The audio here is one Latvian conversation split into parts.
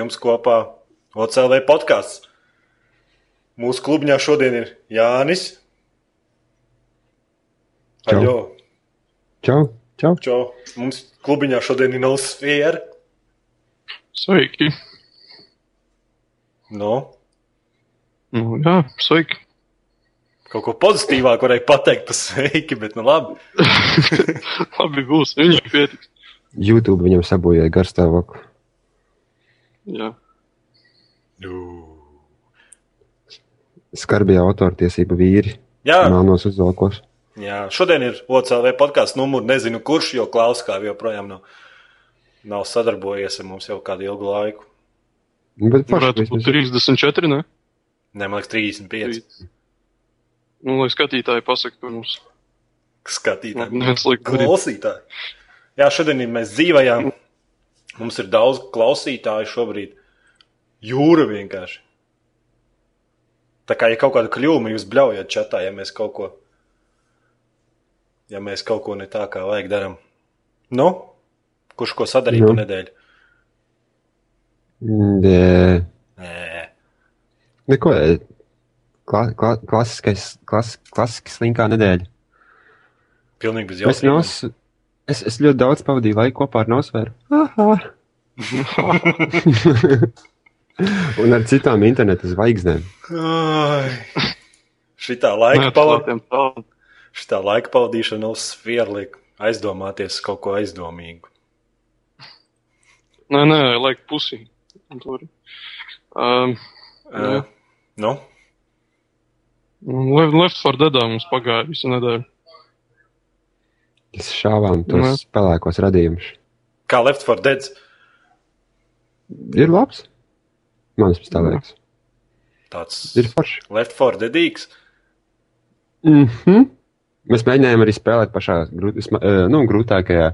jums kopā OCLV podkāsts. Mūsu klubņā šodien ir Jānis. Čau. Aļo, Čau, čau. čau. Mums klubiņā šodien ir Nosfēra. Sveiki! No, Nu, jā, sveiki! kaut ko pozitīvāku varēja pateikt par sveiki, bet nu labi. Labi, būs. Viņš pietiks. YouTube viņam sabojāja garstāvokli. Jā, Jū. Skarbie autortiesība vīri. Jā, Melnos uzvalkos. jā, šodien ir OCLV podkāsts numurs. Nezinu, kurš, jo Klaus kā joprojām nav, nav sadarbojies ar mums jau kādu ilgu laiku. Nu, Bet varētu būt 34, ne? Nē, man liekas, 35. Nu, lai skatītāji pasaka par mums. Skatītāji, darīt. klausītāji. Jā, šodien mēs dzīvojam. Mums ir daudz klausītāju šobrīd. Jūra vienkārši. Tā kā ja kaut kāda kļūme jūs bļaujat čatā, ja mēs kaut ko, ja mēs kaut ko ne tā kā vajag darām. Nu, kurš ko sadarīja Nu. pa nedēļu? Nē, Nē, neko. Kla, kla, klasiskais, klas, klasiski slinkā nedēļa. pilnīgi bez jautājumiem. nos, es, es ļoti daudz pavadīju laiku kopā ar Nosferu. Aha. Un ar citām internetu zvaigznēm. Ai. Šitā laika, tālāk. šitā laika pavadīšana uz sfēru liek aizdomāties kaut ko aizdomīgu. Nē, nē, laik pusī. Um. Uh, nu, Le- Left 4 Deadā mums pagāja visu nedēļu. Mēs šāvām tos Nu. pelēkos radījumus. kā Left 4 Dead. Ir labs. Man tas tā liekas. Tāds Ir forši. Left 4 Deadīgs. Mm -hmm. Mēs mēģinājām arī spēlēt pašā grūt, eh, nu, grūtākajā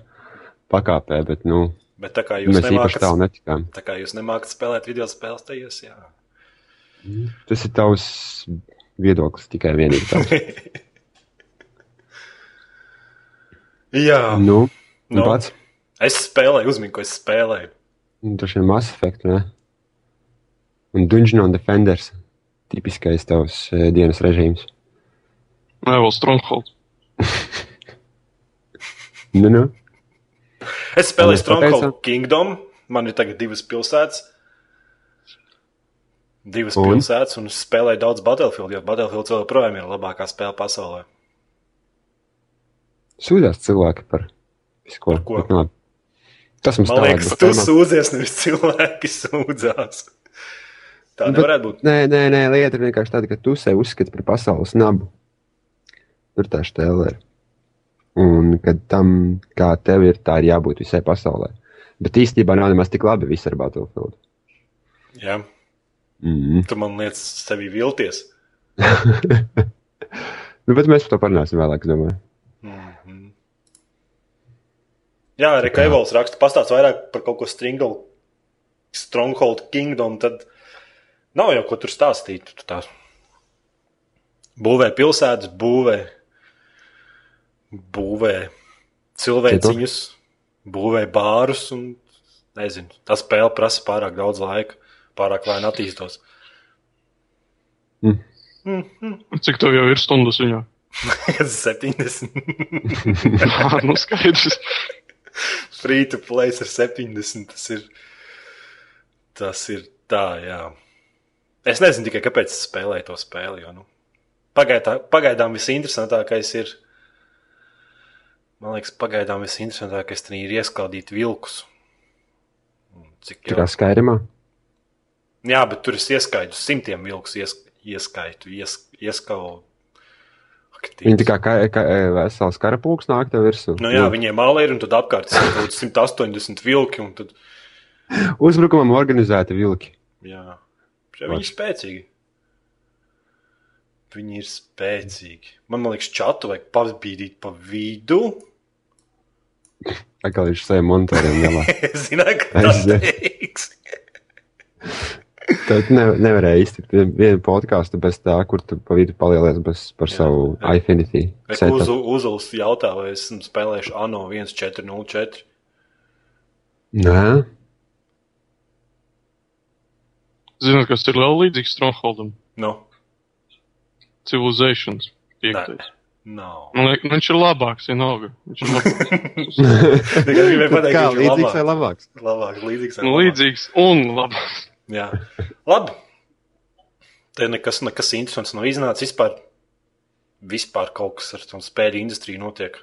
pakāpē, bet nu, Bet tā kā jūs mēs īpaši tālu nemākat, netikām. tā kā jūs nemākat spēlēt video spēles, tad jūs jā. Tas ir tavs viedoklis tikai vienīgi. Tavs. Jā. nu, Nu. pats. Es spēlēju, uzmini, ko es spēlēju. Nu, Tas ir Mass Effect, ne? Un Dungeon and Defenders. Tipiskais tavs uh, dienas režīms. Nē, vēl Stronghold. Nu, nu. Es spēlēju Stronghold pateicu- Kingdom. Man ir tagad divas pilsētas. Divas un? pilsētas, un es spēlēju daudz Battlefield, jo Battlefield joprojām ir labākā spēle pasaulē. Sūdzās cilvēki par visu ko. Par ko? Bet, labi. Tas mums Man liekas, tu sūdzies, nevis cilvēki sūdzās. Tā nevarētu būt. Nē, nē, nē, lieta ir vienkārši tāda, ka tu sevi uzskati par pasaules nabu. Tur tā stēle ir. Un kad tam, kā tev ir, tā ir jābūt visai pasaulē. Bet īstenībā nav nemaz tik labi viss ar Battlefield. Jā, Mm. tu man liekas, sevi vilties. nu, bet mēs par to parunāsim vēlāk, domāju. Mhm. Jā, arī kā Evols raksta, pastāst vairāk par kaut ko Stringle, Stronghold Kingdom, tad nav jau ko tur stāstīt. Tu tā būvē pilsētas, būvē, būvē cilvēciņus, būvē bārus un nezinu. Tā spēle prasa pārāk daudz laika, pārāk lēni attīstos. Mm. Mhm. Cik tev jau ir stundas viņā? 70. Jā, nu skaidrs. Free to play ir 70. Tas ir, tas ir tā, jā. Es nezinu tikai, kāpēc es spēlēju to spēli. Jo, nu, pagaidā, pagaidām visinteresantākais ir. Man liekas, pagaidām visinteresantākais tur ir ieskaldīt vilkus. Cik Tā jau? kā Skyrimā. Jā, bet tur es ieskaitu simtiem vilkus, ies, ieskaitu, ies, ieskauju. Viņi tā kā, kā, kā vesels karapulks nāk tev virsū. Nu, jā, viņiem malē ir un tad apkārt ir kaut kāds 180 vilki. un Tad, Uzbrukumam organizēti vilki. jā, Šie viņi ir spēcīgi. Viņi ir spēcīgi. Man, man liekas, čatu vajag pabīdīt pa vidu. Atkal viņš galā. Es zināju, ka tas teiks. Tad ne, nevarēja iztikt vien- vienu podkāstu bez tā, kur tu pa vidu palielies bez, par Jā, savu jā. Infinity. Uz, Uzuls jautā, vai esmu spēlējuši ANO 1404. Nē, Zināt, kas ir vēl līdzīgs Strongholdam? Nu, Civilizations. Piektais. nav. Man liekas, viņš ir labāks, vienalga. Viņš ir labāks. Tikai gribēju pateikt, Kā ka viņš ir līdzīgs vai labāks. labāks? Labāks, līdzīgs. nu, labāks. līdzīgs un labāks. Jā, labi. Te nekas, nekas interesants nav iznācis. Vispār, vispār kaut kas ar to spēļu industriju notiek.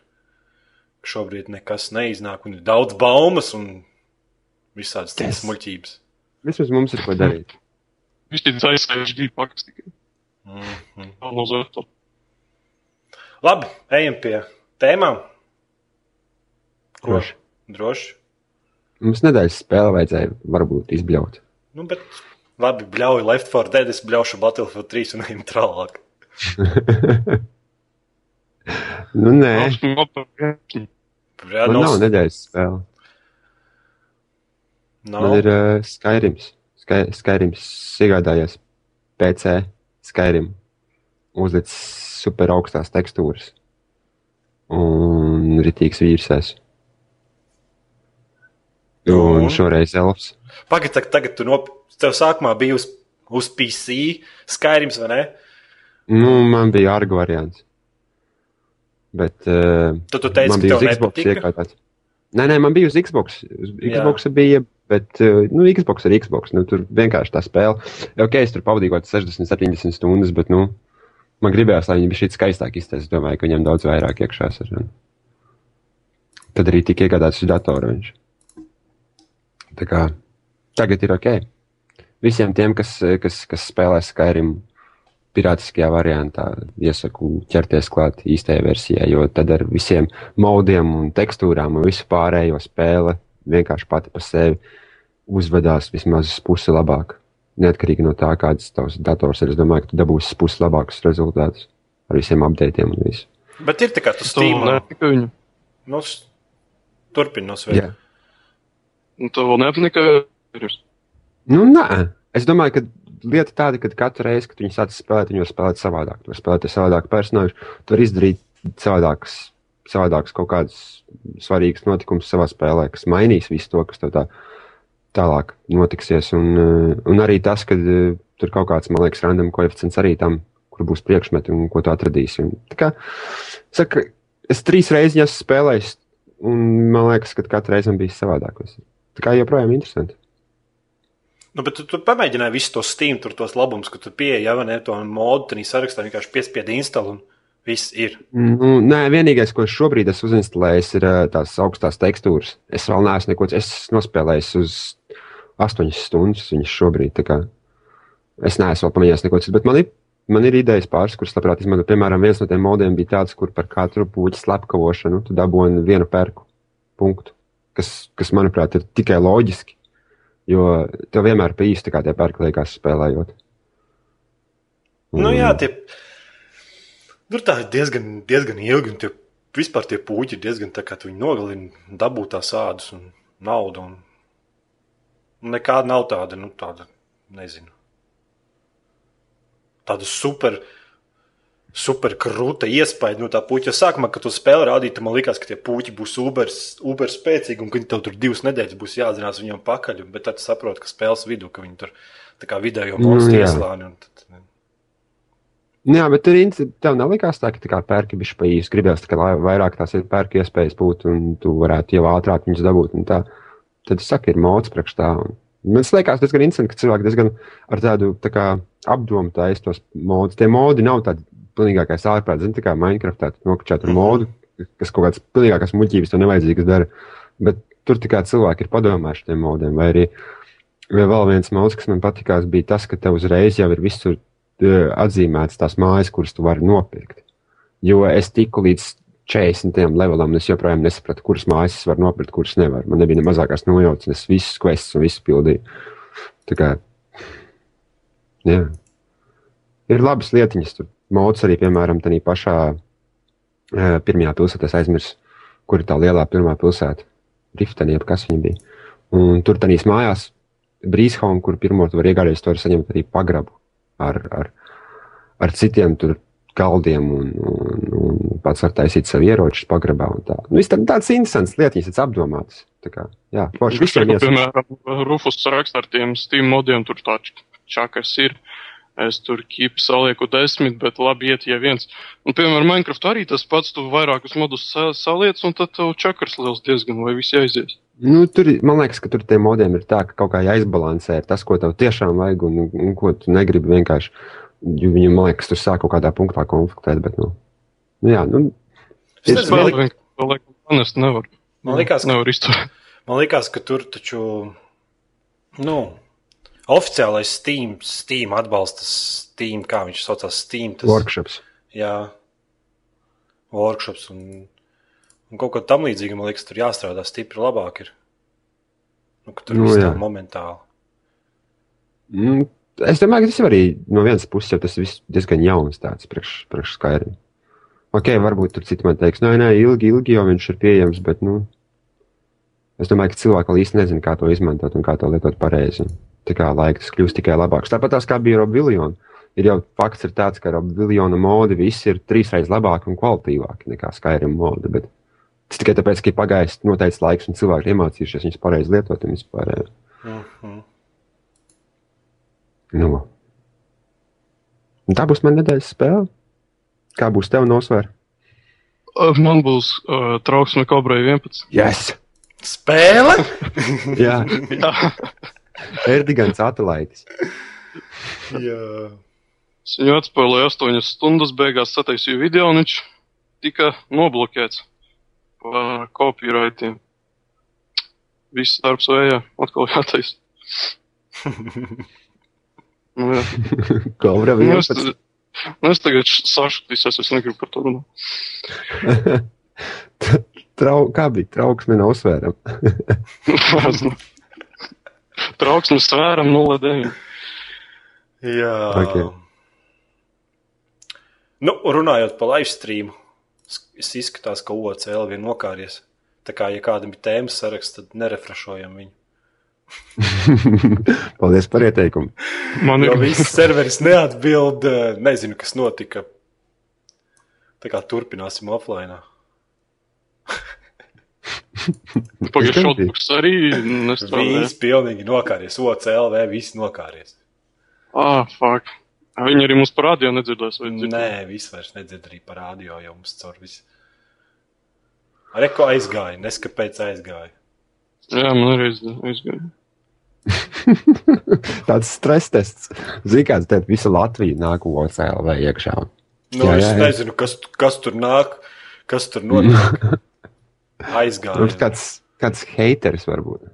Šobrīd nekas neiznāk, un ir daudz baumas un visādas citas Yes. muļķības. Vismaz mums ir ko darīt. Viņš ir aizsēžis divi pakas tikai. Mm -hmm. Labi, ejam pie tēmām. Ko? Droši. Droši. Mums nedēļas spēle vajadzēja varbūt izbļaut. Nu, bet labi, bļauju Left 4 Dead, es bļaušu Battlefield 3 un ejam tālāk. Nu, nē, Jā, nav nedēļas spēle. nav. Man ir uh, Skyrims. Sky, Skyrims iegādājies PC Skyrim. Uzlicis super augstās tekstūras. Un ritīgs vīrsēs. Un? Un šoreiz elfs. Pagaid, tagad, tagad tu nop... Tev sākumā bija uz, uz PC Skyrims, vai ne? Nu, man bija argu variants. Bet uh, Tad tu teici, ka tev Xbox iegādāts. Nē, nē, man bija uz Xbox. Uz Xbox bija, bet uh, nu, Xbox ir Xbox. Nu, tur vienkārši tā spēle. Ok, es tur pavadīju kaut kādas 60, 70 stundas, bet nu, man gribējās, lai viņi bija šī skaistāk iztaisīti. Es domāju, ka viņam daudz vairāk iekšā ir. Tad arī tika iegādāts datora viņš. Tā kā tagad ir ok. Visiem tiem, kas, kas, kas spēlē Skyrim pirātiskajā variantā, iesaku ķerties klāt īstajai versijai, jo tad ar visiem modiem un tekstūrām un visu pārējo spēle vienkārši pati par sevi uzvedās vismaz pusi labāk. Neatkarīgi no tā, kāds tavs dators ir, es domāju, ka tu dabūsi pusi labākus rezultātus ar visiem updatiem un visu. Bet ir tā kā tu Tu stīmā. nepatika viņu. Nu, s- turpini no sveika. Jā. Un tev vēl nepatika. Nu, nē, es domāju, ka lieta tāda, ka katru reizi, kad viņi sāc spēlēt, viņi var spēlēt savādāk. Tu vari spēlēt ar savādāku personāžu, tu vari izdarīt savādākus, savādākus kaut kādus svarīgus notikumus savā spēlē, kas mainīs visu to, kas tev tā tālāk notiksies. Un, eh, un arī tas, ka eh, tur kaut kāds, man liekas, random koeficients arī tam, kur būs priekšmeti un ko tu atradīsi. Un, tā kā, saka, es trīs reizes esmu spēlējis, un man liekas, ka katru reizi man bija savādāk. Tā kā joprojām interesanti. Nu, bet tu, tu pamēģināji visu to Steam, tur tos labumus, ka tu pieeji jau ne to modu, tad sarakstā vienkārši piespiedi instalu viss ir. Nu, nē, vienīgais, ko es šobrīd esmu uzinstalējis, ir tās augstās tekstūras. Es vēl neesmu neko, es nospēlējis uz 8 stundas viņas šobrīd. Es neesmu vēl pamēģinājis neko citu, bet man ir, man ir idejas pāris, kuras labprāt izmantot. Piemēram, viens no tiem modiem bija tāds, kur par katru puķu slepkavošanu tu dabūji vienu pērku punktu, kas, kas, manuprāt, ir tikai loģiski. Jo tev vienmēr pa īsti kā tie pērki liekas spēlējot. Nu, jā, tie. Tur tā ir diezgan, diezgan ilgi, un tie, vispār tie puķi ir diezgan tā, tu viņi nogalini, dabūt tās ādus un naudu. Un, un nekāda nav tāda, nu, tāda, nezinu, tāda super, super krūta iespēja no tā puķa. Jo Sākumā, kad tu spēli rādīji, tad man liekas, ka tie puķi būs uber, uber spēcīgi, un ka viņi tev tur divas nedēļas būs jāatzinās viņam pakaļ. Bet tad saproti, ka spēles vidū, ka viņi tur tā kā vidējo Nu, monstru jā. ieslāni. tad- Nu Jā, bet tur inci- tev nelikās tā, ka tā kā pērki bija pa īsu. Gribējās, ka vairāk tās ir pērku iespējas būt, un tu varētu jau ātrāk viņus dabūt. un Tā. Tad es saku, ir mods priekš tā. Un man liekas, diezgan interesanti, ka cilvēki diezgan ar tādu tā kā, apdomu taisa tos modus. Tie modi nav tādi pilnīgākais ārprāts, zini, tā kā Minecraftā nokačāt ar Mhm. modu, kas kaut kāds pilnīgākās muļķības tev nevajadzīgas dara. Bet tur kā cilvēki ir padomājuši tiem modiem. Vai arī vai vēl viens mods, kas man patikās, bija tas, ka tev uzreiz jau ir visur eh, atzīmētas tās mājas, kuras tu vari nopirkt. Jo es tiku līdz 40 levelam, un es joprojām nesapratu, kuras mājas es varu nopirkt, kuras nevaru. Man nebija ne mazākās nojautas, un es visus questus un visu pildīju. Tā kā, jā. Ir labas lietiņas, tur mods arī, piemēram, tādā pašā eh, pirmajā pilsētā es aizmirsu, kur ir tā lielā pirmā pilsēta. Rifteni, jeb kas viņa bija. Un tur tādīs mājās, Brīshaum, kur pirmo tu vari iegādāties, tur saņemt arī pagrabu ar, ar, ar citiem tur galdiem un, un, un pats var taisīt savu ieroču pagrabā un tā. Nu, tā, tāds interesants lietiņas, tas apdomāts. Tā kā, jā, forši visiem iesaka. piemēram, Rufus raksta ar tiem Steam modiem, tur tā čakars ir. Es tur kipu salieku desmit, bet labi iet, ja viens. Un, piemēram, Minecraft arī tas pats, tu vairākus modus sa- saliec, un tad tev čakars liels diezgan, vai viss aizies. Nu, tur, man liekas, ka tur tiem modiem ir tā, ka kaut kā jāizbalansē tas, ko tev tiešām vajag un, un ko tu negribi vienkārši. Jo Viņam, man liekas, tur sāk kaut kādā punktā konfliktēt, bet, nu, nu jā, nu, Es nezinu, man, Spēlē li vienkārši, to laikam, panest nevar. man likās, ka Nevar. Man liekas, ka tur taču, nu, oficiālais Steam, Steam atbalsta Steam, kā viņš saucās, Steam. Tas, workshops. jā, workshops un, un kaut ko tam līdzīgu, man liekas, tur jāstrādā stipri labāk. Ir. Nu, tur Nu, viss tā momentāli. Mm, es domāju, ka tas arī no vienas puses, jau tas viss diezgan jauns tāds priekš, priekš Skyrim. Ok, varbūt tur citi man teiks, nē, nē, ilgi, ilgi jau viņš ir pieejams, bet, nu, es domāju, ka cilvēki vēl īsti nezina, kā to izmantot un kā to lietot pareizi. Tā kā laika tas kļūst tikai labāks. Tāpat tās kā bija Robiljona. Ir jau fakts ir tāds, ka Robiljona modi visi ir trīsreiz labāki un kvalitīvāki nekā Skyrim modi, bet tas tikai tāpēc, ka ir pagājis noteikts laiks un cilvēki iemācījušies viņus pareizi lietot un vispār. Mm -hmm. Nu. Un tā būs mana nedēļas spēle. Kā būs tev nosvērt? Uh, Man būs uh, trauksme Kobrai 11. Yes! Spēle! Jā, Jā, Erdigants Atalaitis. jā. es viņu atspēlēju 8 stundas, beigās sataisīju video, un viņš tika noblokēts par copyrightiem. Viss darbs vējā, atkal jātaisa. Nu, jā. Kobra Nu, es, 11. nu, es tagad sašutīsies, es negribu par to runāt. Trau, kā bija trauksme nav svērama? Trauksmes svēram 0,9. jā. Ok. Nu, runājot par live streamu, es izskatās, ka OCL vien nokāries. Tā kā, ja kādam ir tēmas saraksts, tad nerefrešojam viņu. Paldies par ieteikumu. Man Jo ir viss serveris neatbild, eh, nezinu, kas notika. Tā kā turpināsim offline. pagājušā šodienas arī nestrādāja. Viss pilnīgi nokāries. OCLV viss nokāries. Ah, fuck. Viņi arī mums parādīja, nedzirdēs, vai dzirdēs. Nē, viss vairs nedzird arī par rādio, jau mums caur visu. Reko aizgāja, neskapēc aizgāja. Jā, man arī aiz- aizgāja. Tāds stress tests. Zini, kāds te visa Latvija nāk OCLV iekšā. Nu, Jā, es jā, jā. nezinu, kas, kas tur nāk, kas tur notiek. Aizgāja. Mums kāds, kāds haters varbūt.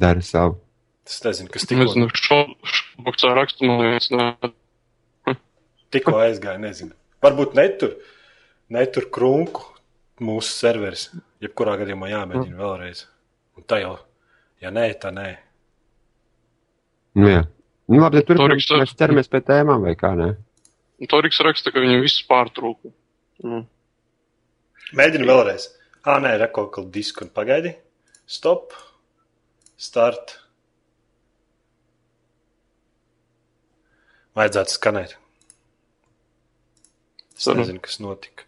Dara savu. Es nezinu, kas tikko, Nezinu, šoboksā rakstu man viens nē. tikko aizgāja. Nezinu. Varbūt netur, netur krunku mūsu serveris. Jebkurā gadījumā jāmēģina vēlreiz. Un tā jau, ja nē, tā nē. Nu, jā. Nu, labi, tad tur Toriks, mēs ķeramies pie tēmām vai kā, ne? Toriks raksta, ka viņam viss pārtrūka. Nu, Mēģinu vēlreiz. Ah, nē, reko kaut kādu disku un pagaidi. Stop. Start. Vajadzētu skanēt. Es Sarunu. nezinu, kas notika.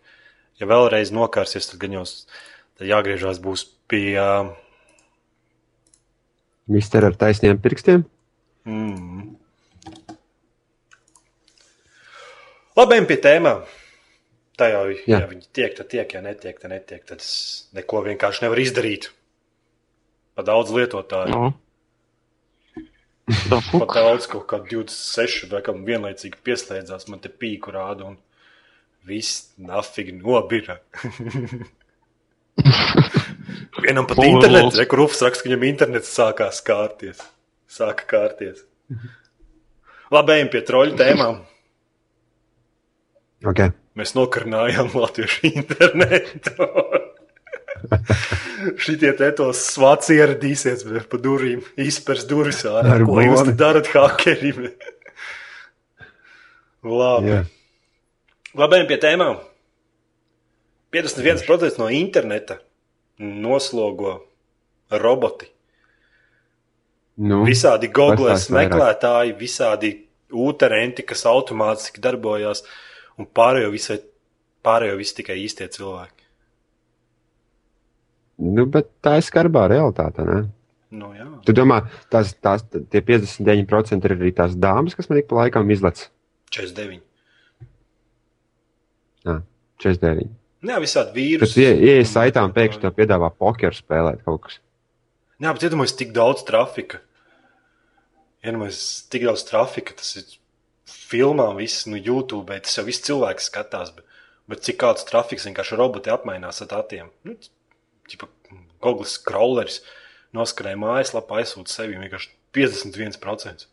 Ja vēlreiz nokārsies, tad gan jau jāgriežās būs pie. ā, Mister ar taisniem pirkstiem. Mm. Labi, pie tēmām. Tā jau ir. Ja viņi tiek, tad tiek, ja netiek, tad netiek. Tad neko vienkārši nevaru izdarīt. Pa daudz lietotāju. no. Pat daudz, kaut kā 26 vai kam vienlaicīgi pieslēdzās, man te pīku rāda un viss nafīgi nobira. Vienam pat internets, re, kur Rufs raksta, ka viņam internets sākās kārties. Sāka kārties. Labi, ejam pie troļu tēmām. Okay. Mēs nokarinājām latviešu internetu. Šitie te tos svāts ieradīsies bet pa durvīm, izpers durvis ārā. Ar Ko jūs boni. te darat hakerim? Labi. Jā. Labi, pie tēmām. 51% no interneta noslogo roboti. Nu, Visādi Google meklētāji, visādi ūterenti, kas automātiski darbojās, un pārējo visai, pārējo visu tikai īstie cilvēki. nu, bet tā ir skarbā realitāte, ne? Nu, jā. Tu domā, tās, tās tie 59% ir arī tās dāmas, kas man ik pa laikam izlec? 49. Jā, 49. Jā, visādi Kad vīrusi. tu ie- ieej saitā un pēkšņi tev piedāvā pokeru spēlēt kaut kas. Jā, bet iedomājieties, tik daudz trafika. Iedomājieties, tik daudz trafika. Tas ir filmā, viss no YouTube. Tas jau viss cilvēks skatās. Bet, bet cik kāds trafiks vienkārši roboti apmainās ar datiem. Nu, ķipa, Google scrolleris noskrēja mājaslapā, aizsūta sevi vienkārši 51%.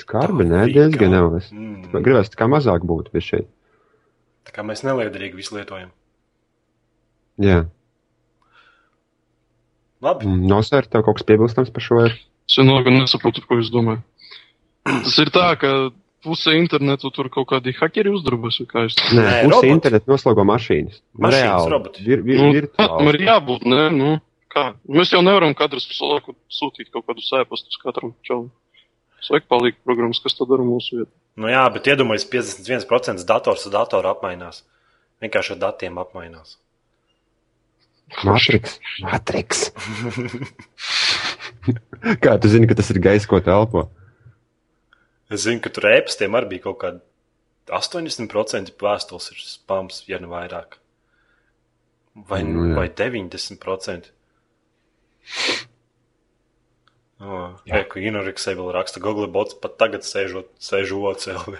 Skarbi, nē, diezgan nav. Es Mm. gribēju, kā mazāk būtu pie šeit. Tā kā mēs neliederīgi visu lietojam. Jā. Labi. Nosērt tev kaut kas piebilstams par šo? Es vienalga nesaprotu, ko jūs domājat. Tas ir tā, ka pusē internetu tur kaut kādi hakeri uzdarbojas, vai kā jūs Nē, Nē, roboti. internetu noslogo mašīnas. Mašīnas, roboti. Vir, vir, Nu, virtuāli. tam ir jābūt, nē, nu, kā? Mēs jau nevaram katrs visu laiku sūtīt kaut kādus ēpastus katram čalam. Sveiks palīk programmas, kas to dara mūsu vietā. Nu jā, bet iedomājieties, 51% dators ar datoru apmainās. Vienkārši ar datiem apmainās. Matriks. Matriks. Kā tu zini, ka tas ir gaisa, ko telpo? Es zinu, ka tur ēpastiem arī bija kaut kāda 80% vēstules ir spams, ja ne vairāk. Vai, Nu, jā. vai 90%. Oh, jā, ka Inoriksē vēl raksta Google bots pat tagad sēžot, sēžu OCLV.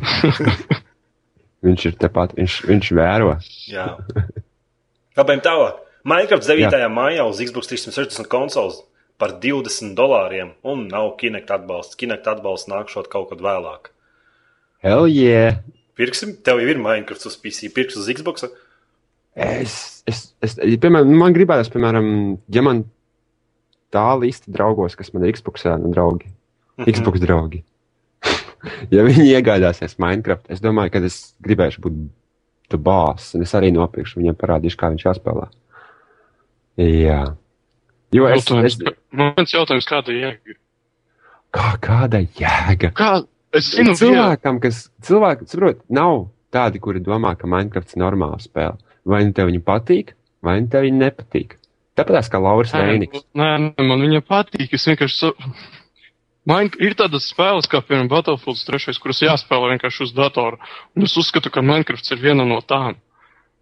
Viņš ir tepat, viņš, viņš vēro. Jā. Kāpēc tā? Minecraft 9. Jā. maijā uz Xbox 360 konsoles par 20 dolāriem un nav Kinect atbalsts. Kinect atbalsts nākšot kaut kad vēlāk. Hell yeah! Pirksim, tev jau ir Minecraft uz PC, pirks uz Xbox. Es, es, es, piemēram, man gribējās, piemēram, ja man tā lista draugos, kas man ir Xbox, nu, draugi, Mhm. Xbox draugi. ja viņi iegādāsies Minecraft, es domāju, ka es gribēšu būt tu bāzs, un es arī nopirkšu viņam parādīšu, kā viņš jāspēlē. Jā. Jo es, es, ka- Man viens jautājums, kāda ir jēga? kā, kāda jēga? Kā? Es zinu, vienu. cilvēkam, kas cilvēki, saprot, nav tādi, kuri domā, ka Minecraft ir normāla spēle. Vai nu tev viņa patīk, vai nu tev viņa nepatīk. Tāpēc kā Lauris Reinigs. Nē, nē, man viņa patīk. Es vienkārši. Sa... Man ir tādas spēles, kā piemēram Battlefield 3, kuras jāspēlē vienkārši uz datora. Un es uzskatu, ka Minecraft ir viena no tām.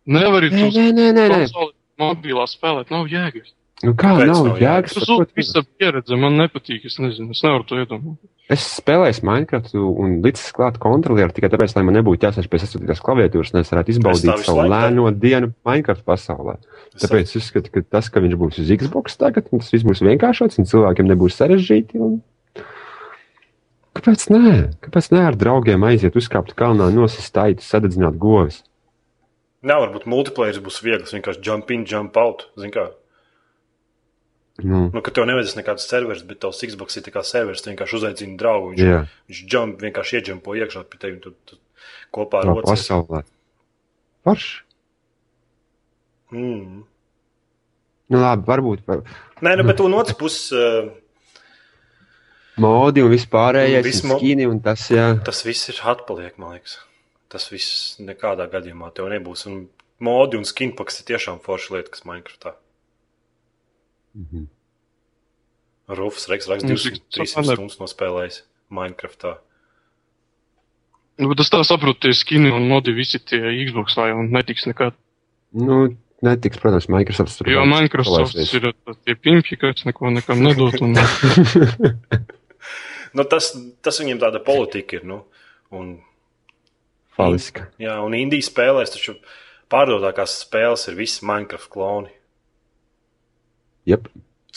Nevar ir Nē, uz nē, nē, nē, nē. konsoli mobilā spēlēt, nav jēgas. Nu, kā Kāpēc nav jēgas? Tas ir visa pieredze, man nepatīk. Es nezinu, es nevaru to iedomāties. Es spēlēju Minecraft un līdz klāt kontrolieru tikai tāpēc, lai man nebūtu jāsēž pie sasūtītās klaviatūras, un es varētu Es izbaudīt savu lēno dienu Minecraft pasaulē. Tāpēc es uzskatu, ka tas, ka viņš būs uz Xbox tagad, tas viss būs vienkāršots, un cilvēkiem nebūs sarežģīti. Un... Kāpēc nē? Kāpēc nē ar draugiem aiziet uzkāpt kalnā, nosist taitu, sadedzināt govis? Nav, varbūt multiplayer būs viegls, vienkārši jump in, jump out. Zini kā? Nu, Nu, ka tev nevajadzēs nekāds serveris, bet tavs Xbox ir kā serveris. Vienkārši uzaicini draugu. Viņš, jā, viņš jump, vienkārši iedžampo iekšā pie tevis. Tu, tu kopā ar otru. pasaulē. Forši. Mm. Nu, labi, varbūt par Nē, nu, bet no otras puses, uh, modi un vispārējais, Viss un skini un tas, jā. tas viss ir atpaliek, man liekas. Tas viss nekādā gadījumā tev nebūs. Un modi un skinpaks ir tiešām forša lieta, kas Minecraftā. Mhm. Rufus Reks raksta Nu, 200, cik- 300 stundas nospēlējis Minecraftā. Nu, bet es tā saprotu, tie skini un modi visi tie Xbox vai un netiks nekad. Nu, netiks, protams, Microsoft. tur Jo Microsoft ir uh, tie pimpi, kas neko nekam nedod. Un, Nu, tas, tas viņiem tāda politika ir. Nu, un, Faliska. jā, un Indijas spēlēs taču pārdodākās spēles ir visas Minecraft kloni. Jep.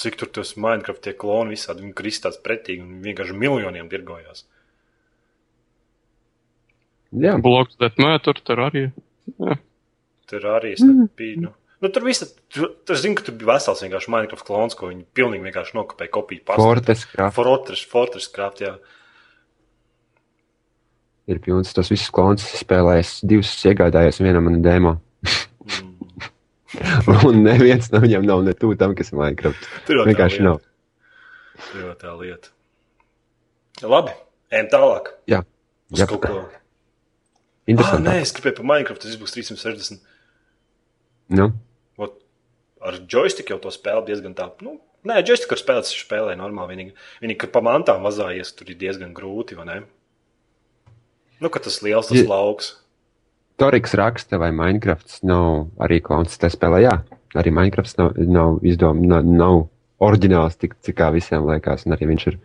Cik tur tas Minecraft tie kloni visādi, viņi kristās pretīgi un vienkārši miljoniem dirgojās. Jā, Bloks Deathmatter, Terrarija. Tur arī es mm. biju. Nu, nu, tur viss, tur, es zinu, ka tur bija vesels vienkārši Minecraft klons, ko viņi pilnīgi vienkārši nokopēja kopiju Craft Fortress, Fortress Craft, jā. ir pilns. Tas viss klons spēlēs divus iegādājies vienam man demo. Un neviens no viņiem nav ne tuvu tam, kas ir Minecraft. Tur jau Vienkārši nav. Tur jau tā lieta. Labi, ejam tālāk. Jā. Uz Jā, kaut ko. Ah, Interesanti. nē, es gribēju par Minecraft, tas būs 360. Nu, Ot, ar joystick jau to spēli diezgan tā, nu, Nē, joystick ar viņš spēlē normāli. Vienīgi, vienīgi ka pa mantām vazājies, tur ir diezgan grūti, vai ne? Nu, ka tas liels tas Ja- lauks. Toriks raksta, vai Minecrafts nav arī klons tajā spēlē. Jā, arī Minecrafts nav, nav izdomāts, nav, nav oriģināls, tik, cik kā visiem liekas. Un arī viņš ir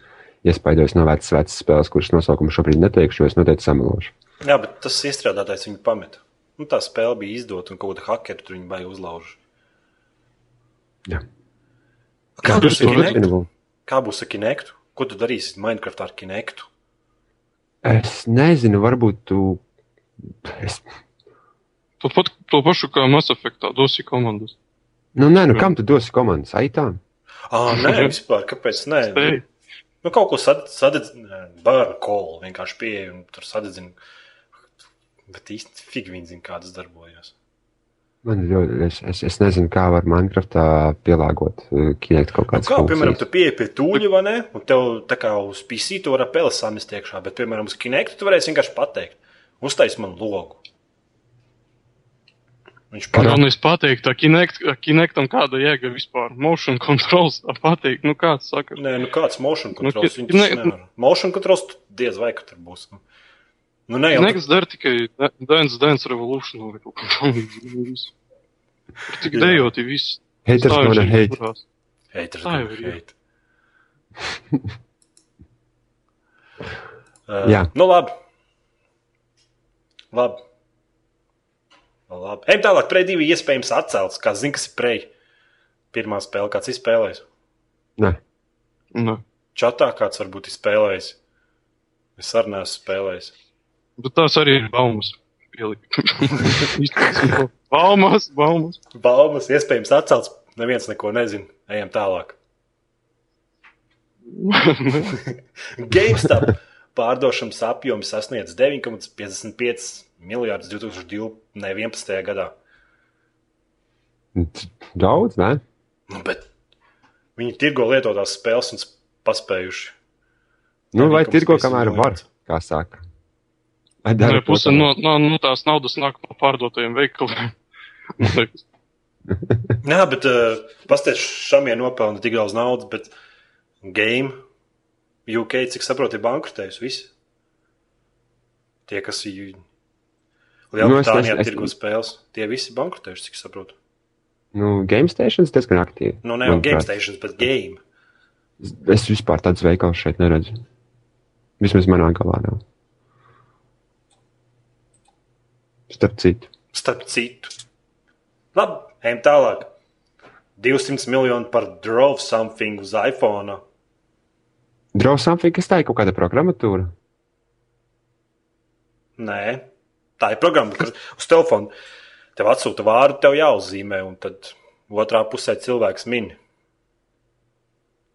iespaidojis no vecas, vecas spēles, kuras nosaukumu šobrīd neteikšu, jo es noteikti samelošu. Jā, bet tas iestrādātais viņu pameta. Nu, tā spēle bija izdota un kaut kāda hackeri tur viņa baigi uzlauž. Jā. Kā būs ar? Kinectu? Kā būs ar Kinectu? Ko tu darīsi Minecraft ar Kinectu? Es nezinu, varbūt tu. Es... To, pat, to pašu kā Mass Effectā dosi komandas. Nu, nē, nu kam tu dosi komandas? Aitām? Ah, nē, vispār, kāpēc? Nē, Spēj. nu, kaut ko sadedzina, bērnu kolu vienkārši pieeja un tur sadedzina. Bet īsti fig viņi zina, kā tas darbojas. Man ļoti, es, es, es nezinu, kā var Minecraftā pielāgot uh, kinekt kaut Nu, kādas kā, piemēram, funkcijas. tu pieeji pie tūļa, vai ne? Un tev tā kā uz PC tu vari peles samest iekšā, bet, piemēram, uz Kinectu tu varēsi vienkārši pateikt, uztais man logu. Viņš pat Galvenais pateikt, tā Kinect, Kinectam kāda jēga vispār. Motion controls, tā pateikt, nu kāds saka. Nē, nu kāds motion controls? ki- Nu, Viņš ne- ne, nevar. Motion controls tu diez vai, ka tur būs. Nu, nu ne jau Kinects dara tikai Dance Dance Revolution vai kaut ko tamlīdzīgu. Tur tik Jā. dejoti viss. Haters Stāvi gonna šeit hate. tā turās. haters. Tā jau gonna ir, jā. hate. Uh, Jā. Nu labi. Labi. Nu, labi. Ejam tālāk, Prey 2 iespējams atcelts. Kā zina, kas ir Prey? Pirmā spēle, kāds izspēlējis. Nē, Nē. Čatā kāds varbūt izspēlējis. Es arī neesmu spēlējis. Bet tās arī ir baumas. Baumas, baumas. Baumas iespējams atcelts. Neviens neko nezina. Ejam tālāk. GameStop pārdošanas apjoms sasniedz 9,55 miljardus 2011. gadā. daudz, nē. Nu, bet viņi tirgo lietotās spēles un paspējuši. Nu, vai 9,5 tirgo, kamēr var, kā saka. Nē, puse no, no, no tās naudas nāk no pārdotajiem veikaliem. Jā, bet uh, pastāstiet, šamie nopelna tik daudz naudas, bet game UK, cik saprotu, ir bankrotējusi visi. Tie, kas Lielbritānijā Nu, es- es- tirgo spēles, tie visi bankrotējuši, cik saprotu. Nu, Game Stations diezgan aktīvi. Nu, ne jau game stations, bet game. Es vispār tādus veikalus šeit neredzu. Vismaz manā galā nav. Starp citu. Starp citu. Labi, ejam tālāk. 200 miljoni par Drove something uz iPhone. Draw something, kas tā ir kaut kāda programmatūra? Nē, tā ir programma, kas uz telefona tev atsūta vārdu, tev jāuzzīmē, un tad otrā pusē cilvēks min.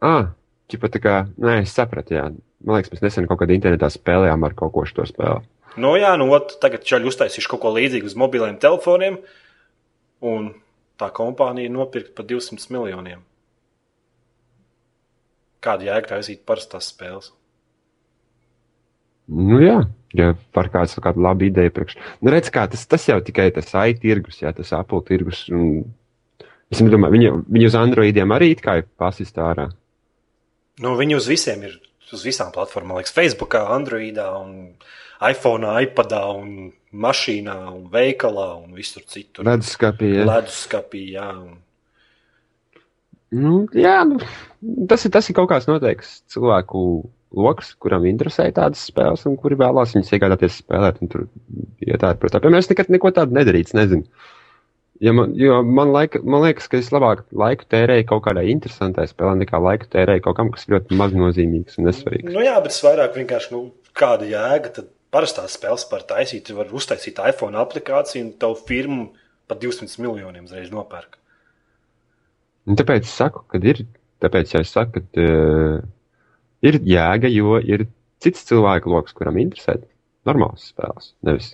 Ah, ķipa tā kā, nē, es sapratu, jā. Man liekas, mēs nesen kaut kādā internetā spēlējām ar kaut ko šo spēli. Nu, jā, nu, ot, tagad čaļi uztaisījuši kaut ko līdzīgu uz mobiliem telefoniem, un tā kompānija nopirka par 200 miljoniem. Kāda jēga taisīt parastās spēles? Nu, jā, ja var kāds kādu labu ideju priekš. Nu, redz, kā tas, tas jau tikai tas AI tirgus, jā, tas Apple tirgus. Un... Es domāju, viņi, viņi uz Androidiem arī it kā ir pasist ārā. Nu, viņi uz visiem ir, uz visām platformām, liekas, Facebook, Androidā, un iPhone, iPadā, un mašīnā, un veikalā, un visur citur. Leduskapī, jā. Leduskapī, jā. Un... Nu, jā, nu, tas, ir, tas ir kaut kāds noteikts cilvēku lokus, kuram interesē tādas spēles, un kuri vēlās viņas iegādāties spēlēt. Tur iet ārā. Piemēram, es nekad neko tādu nedarīju, nezinu. Ja man, jo man, laika, man liekas, ka es labāk laiku tērēju kaut kādai interesantai spēlē, nekā laiku tērēju kaut kam, kas ir ļoti maznozīmīgs un nesvarīgs. Nu, jā, bet es vairāk vienkārši, nu, kāda jēga tad parastās spēles par taisīt. Tu vari uztaisīt iPhone aplikāciju, un tavu firmu par 200 miljoniem uzreiz nopērk. Un tāpēc es saku, ka ir, tāpēc ja es saku, ka uh, ir jēga, jo ir cits cilvēku lokus, kuram interesē normālas spēles, nevis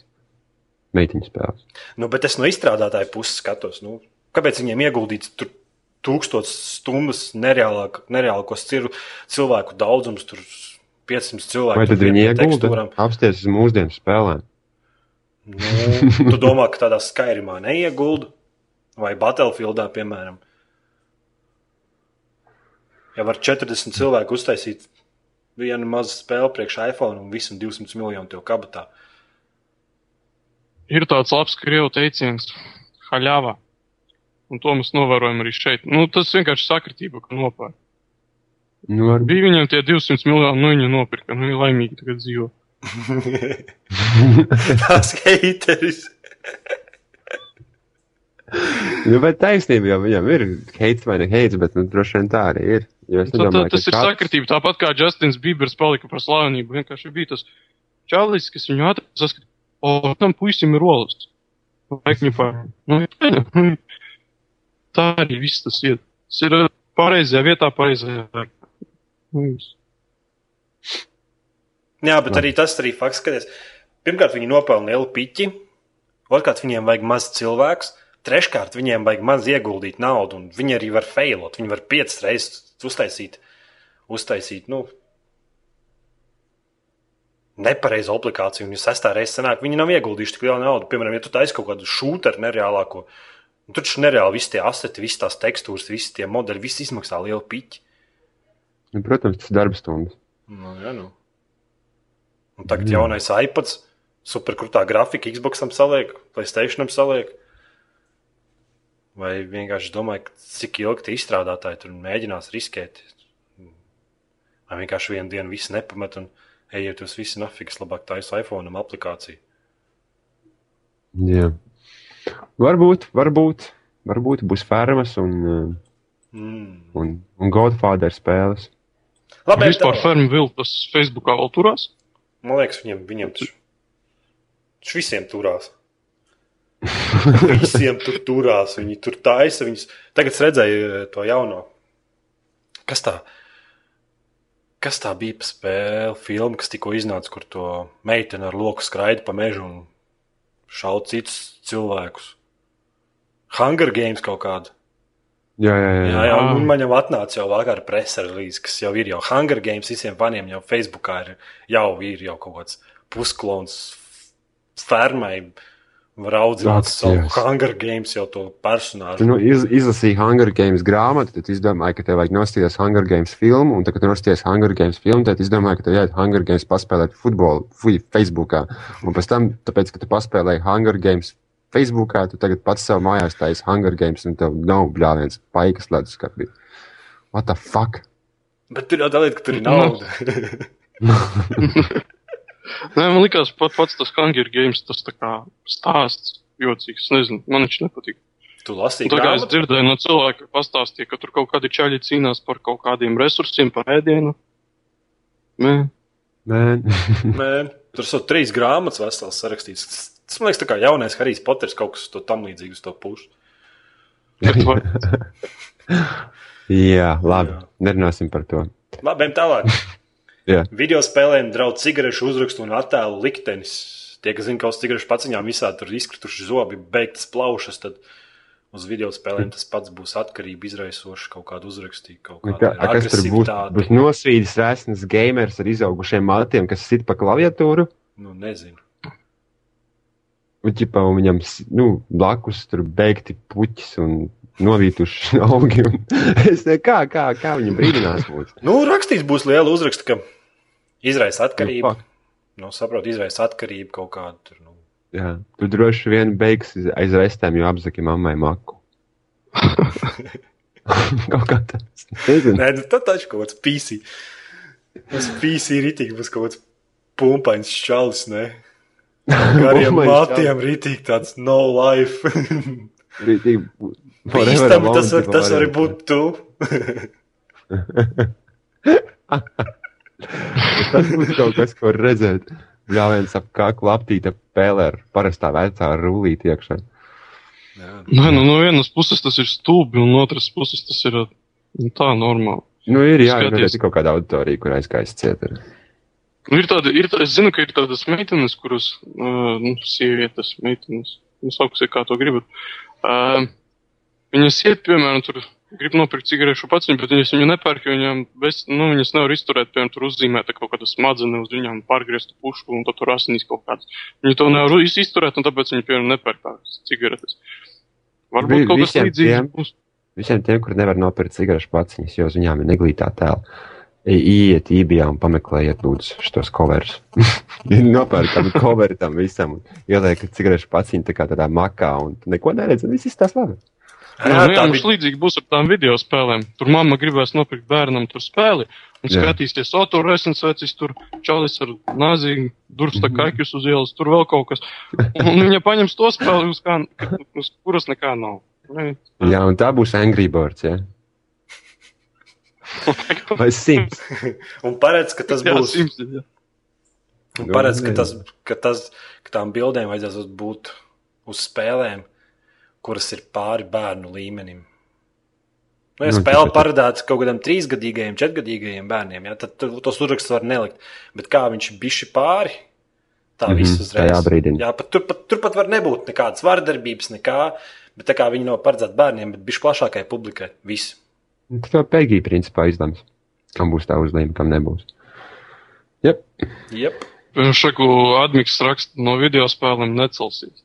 meitiņu spēles. Nu, bet es no izstrādātāja puses skatos, nu, kāpēc viņiem ieguldīts tur tūkstotis stundas nereālāk, nereālākos cilvēku daudzums, tur 500 cilvēku. Vai tad viņi iegulda apsties uz mūsdienu spēlēm? Nu, tu domā, ka tādā Skyrimā neiegulda vai Battlefieldā, piemēram. Ja var 40 cilvēku uztaisīt vienu mazu spēli priekš iPhone un visam 200 miljonu tev kabatā. Ir tāds labs krievu teiciens - haļāvā. Un to mēs novērojam arī šeit. Nu, tas vienkārši sakritība, ka nopērk. Nu, ar... Bija viņam tie 200 miljoni, nu viņi nopirka, nu viņi laimīgi tagad dzīvo. Tas heiteris. nu, bet taisnība jau viņam ir heits vai ne heits, bet nu, droši vien tā arī ir. Tā, nedomāju, tas ir kāds- sakritība. Tāpat kā Justins Bībers palika par slavenību. Vienkārši bija tas čalis, kas viņu atrada. O, tam puisim ir rolas. Nu, tā arī viss tas ir. Tas ir uh, pareizajā vietā, pareizajā vietā. Nu, viss. Jā, bet arī tas arī fakts, ka pirmkārt viņi nopelna lielu piķi, otrkārt viņiem vajag maz cilvēks, treškārt viņiem vajag maz ieguldīt naudu, un viņi arī var failot. Viņi var piecas reizes uztaisīt, uztaisīt, nu, nepareizu aplikāciju, un ja sestā reize sanāk, viņi nav ieguldījuši tik lielu naudu. Piemēram, ja tu taisi kaut kādu šūteru nereālāko, nu, tur taču nereāli visi tie aseti, visas tās tekstūras, visi tie modeļi, viss izmaksā lielu piķi. Nu, protams, tas ir darba stundas. Nu, jā, nu. Un tagad jaunais iPads, superkrūtā grafika, Xboxam saliek, Playstationam saliek. Vai vienkārši domāju, cik ilgi tie izstrādātāji tur mēģinās riskēt. Vai vienkārši vienu dienu viss nepamet un ejiet uz visu nafikas, labāk taisa iPhone aplikāciju. Jā. Varbūt, varbūt, varbūt būs fermas un, Mm. un, un Godfather spēles. Labi, Vispār tā- fermu viltus Facebookā vēl turās. Man liekas, viņiem, viņiem taču, taču visiem turās. Visiem tur turās, viņi tur taisa. Viņus... Tagad es redzēju eh, to jauno. Kas tā? Kas tā bija spēle, filma, kas tikko iznāca, kur to meiteni ar loku skraida pa mežu un šauj citus cilvēkus? Hunger Games kaut kādu. Jā, jā, jā. Jā, jā, Ah. un man jau atnāca jau vakar presa relīze, kas jau ir jau Hunger Games visiem faniem, jau Facebookā ir jau, ir jau kaut kāds pusklons fermai. Var audzināt savu. Hunger Games jau to Tu personāžu. nu, iz, izlasīji Hunger Games grāmatu, tad izdomāji, ka tev vajag nostīties Hunger Games filmu, un tad, kad tu nostīties Hunger Games filmu, tad izdomāji, ka tev jāiet Hunger Games paspēlēt futbolu, fuj, Facebookā. Un pēc tam, tāpēc, ka tu paspēlēji Hunger Games Facebookā, tu tagad pats sev mājās taisi Hunger Games, un tev nav bļāviens paikas ledus skapī. What the fuck? Bet tur jau dalīt, ka tur ir nauda. Nē, man liekas, pat pats tas Hunger Games, tas tā kā stāsts jocīgs. Es nezinu, man viņš nepatīk. tu lasīji Tā kā es dzirdēju no cilvēka, ka pastāstīja, ka tur kaut kādi čaļi cīnās par kaut kādiem resursiem, par ēdienu. Nē, Man. Nē, tur ir trīs grāmatas vesels sarakstīts. Tas man liekas, tā kā jaunais Harijs Poters kaut kas to tam līdzīgs uz to pušu. Jā, labi. Jā. Nerunāsim par to. Labi, tālāk. Jā. Video spēlēm draudz cigarešu uzrakstu un attēlu liktenis. Tie, kas zina, ka uz cigarešu paciņām visādi tur izkrituši zobi, beigtas plaušas, tad uz video spēlēm tas pats būs atkarība izraisoši kaut kādu uzrakstīju. Kaut kāda Kā, kas tur būs? Būs nosvīdis resns gamers ar izaugušiem matiem, kas sit pa klaviatūru. Nu, nezinu. Un, ķipā, un viņam nu, blakus tur beigti puķis un novītuši augi. Un es nezinu, kā, kā, kā viņi brīdinās mūs. Nu, rakstīts būs liela uzraksta, ka izraisa atkarību. Nu, saprot, izraisa atkarību kaut kādu. Tur, nu. Jā, tu droši vien beigs aiz- restēm, jo apzaki mammai maku. kaut kā tāds. Nē, nu, tad taču kaut kāds pīsī. Tas pīsī ritīgi būs kaut kāds pumpains čalis, ne? Gariem matiem ritīgi tāds no life. Rītīgi, forever Bīstami tas, var, tas var būt tu. Tas būs kaut kas, ko var redzēt. Bļāviens ap kaklu aptīta pēlē ar parastā vecā rullīti iekšā. nē, nu, no vienas puses tas ir stulbi, un no otras puses tas ir nu, tā normāli. Nu, ir jā, Skaties. ir kaut kāda auditorija, kur aizgājis ciet. ir. Nu, ir tāda, ir, tā- es zinu, ka ir tādas meitenes, kuras, uh, nu, sievietes, meitenes, nu, sauksiet, kā to gribat. Uh, viņas iet, piemēram, tur grib nopirkt cigarešu paciņu, bet viņas viņu nepērk, jo viņām, bez, nu, viņas nevar izturēt, piemēram, tur uzzīmēt kaut kādas smadzenes uz viņām, pārgriezt pušku un tad tur asinīs kaut kādas. Viņi to nevar iz- izturēt, un tāpēc viņi, piemēram, nepērk tādas cigaretes. Vi- Varbūt kaut kas līdzīgs būs. Visiem tiem, kur nevar nopirkt cigarešu paciņas, jo uz viņām ir neglītā tēla. Iet ībijā un pameklējiet, lūdzu, šos coverus. Nopērkam coveri tam visam ieliekat cigarešu paciņu tā kā tādā makā un neko neredz, un viss izstās labi. Jā, Jā, nu, jā, mums bija. līdzīgi būs ar tām video spēlēm. Tur mamma gribēs nopirkt bērnam tur spēli un Jā. skatīsies, o, tur esens vecis, tur čalis ar nāzīgu, dursta Mhm. kaikus uz ielas, tur vēl kaut kas. Un viņa paņems to spēli, uz, kā, uz kuras nekā nav. Nu, Jā, un tā būs Angry Birds, jā. Vai simts. Un paredz, ka tas Jā, būs. simts, jā. Un paredz, ka, Nu, tas, ka, tas, ka tām bildēm vajadzēs būt uz spēlēm, kuras ir pāri bērnu līmenim. Nu, ja Nu, spēle paredzēta kaut kādam trīsgadīgajam, četrgadīgajam bērniem, ja, tad tos uzrakstus var nelikt. Bet kā viņš ir bijis pāri, tā Mhm, viss tā uzreiz. Jā, pat, tur, pat, tur pat var nebūt nekādas vardarbības, nekā. Bet tā kā viņi nav paredzēti bērniem, bet bišķi plašākai publikai. Viss. Tas jau Pegija principā izlems, kam būs tā uzlīme, kam nebūs. Jep. Jep. Šaku admiks raksta no video spēlēm necelsīs.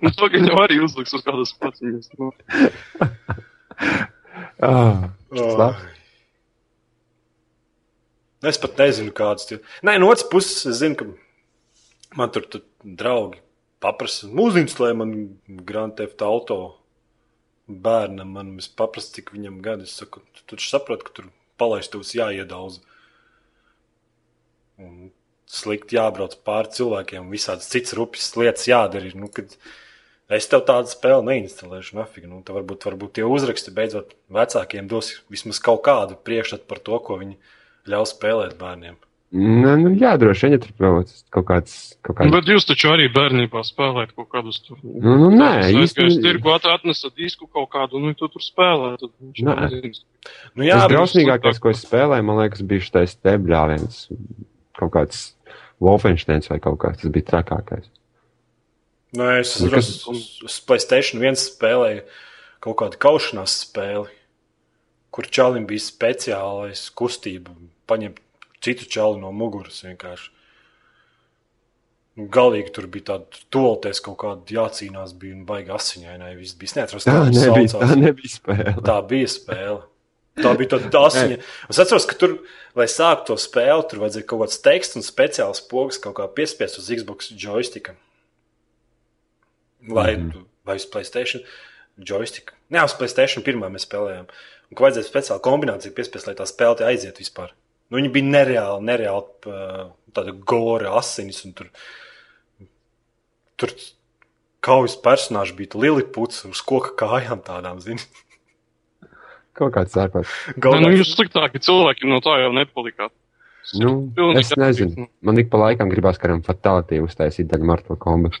Nu, to gan jau arī uzliks uz kādas paciņas. Nu. Ah, labs. Es pat nezinu, kāds ir. Nē, no otras puses, es zinu, ka man tur, tur draugi paprasa, mūziņš, man Grand Theft Auto bērnam, man es paprasu, cik viņam gadi. Es saku, tu taču saproti, ka tur palaistos jāiedauza. Un slikti jābrauc pāri cilvēkiem, visādas citas rupjas lietas jādara. Nu, kad es tev tādu spēli neinstalēšu, nafig. Nu, tad varbūt, varbūt tie uzraksti beidzot vecākiem dos vismaz kaut kādu priekšstatu par to, ko viņi ļaus spēlēt bērniem. Nu, nu, jā, droši vien, ja tur kaut kāds. Kaut kāds... Bet jūs taču arī bērnībā spēlējat kaut kādus tur. Nu, nu, nē, īsti. Īsti- tirgu at- atnesa disku kaut kādu, nu, tu tur spēlē. Tad viņš Nē. Nu, Jā, tas drausmīgākais, ko es spēlēju, man liekas, bija šis te bļāviens. Kaut kāds Wolfensteins vai kaut kas. Tas bija trakākais. Nē, es Nu, uz, kas- uz, Playstation 1 spēlēju kaut kādu kaušanās spēli, kur čalim bija speciālais kustība paņemt citu čali no muguras vienkārši. Nu, galīgi tur bija tāda tolties kaut kāda jācīnās, bija un baigi asiņainai. Viss bija neatrast, Tā nebija, saucās. tā nebija spēle. Tā bija spēle. Tā bija tāda asiņa. Es atceros, ka tur, lai sāktu to spēli, tur vajadzēja kaut kāds teksts un speciāls pogas kaut kā piespiest uz Xbox joysticka. Vai, mm -hmm. vai uz Playstation joystick. Nē, uz Playstation pirmā mēs spēlējām. Un ka vajadzēja speciālu kombināciju piespiest, lai tā spēle te aiziet vispār. Nu, viņa bija nereāli, nereāli tāda gora asinis. un Tur, tur kaujas personāži bija Liliputs uz koka kājām tādām, zini. Kaut kāds sākot. Nē, nu, jūs sliktāki cilvēki no tā jau nepalikāt. Nu, Pilnīgi es nezinu. Man ik pa laikam gribās kādam fatālitīvu uztaisīt daļu Marta kombatu.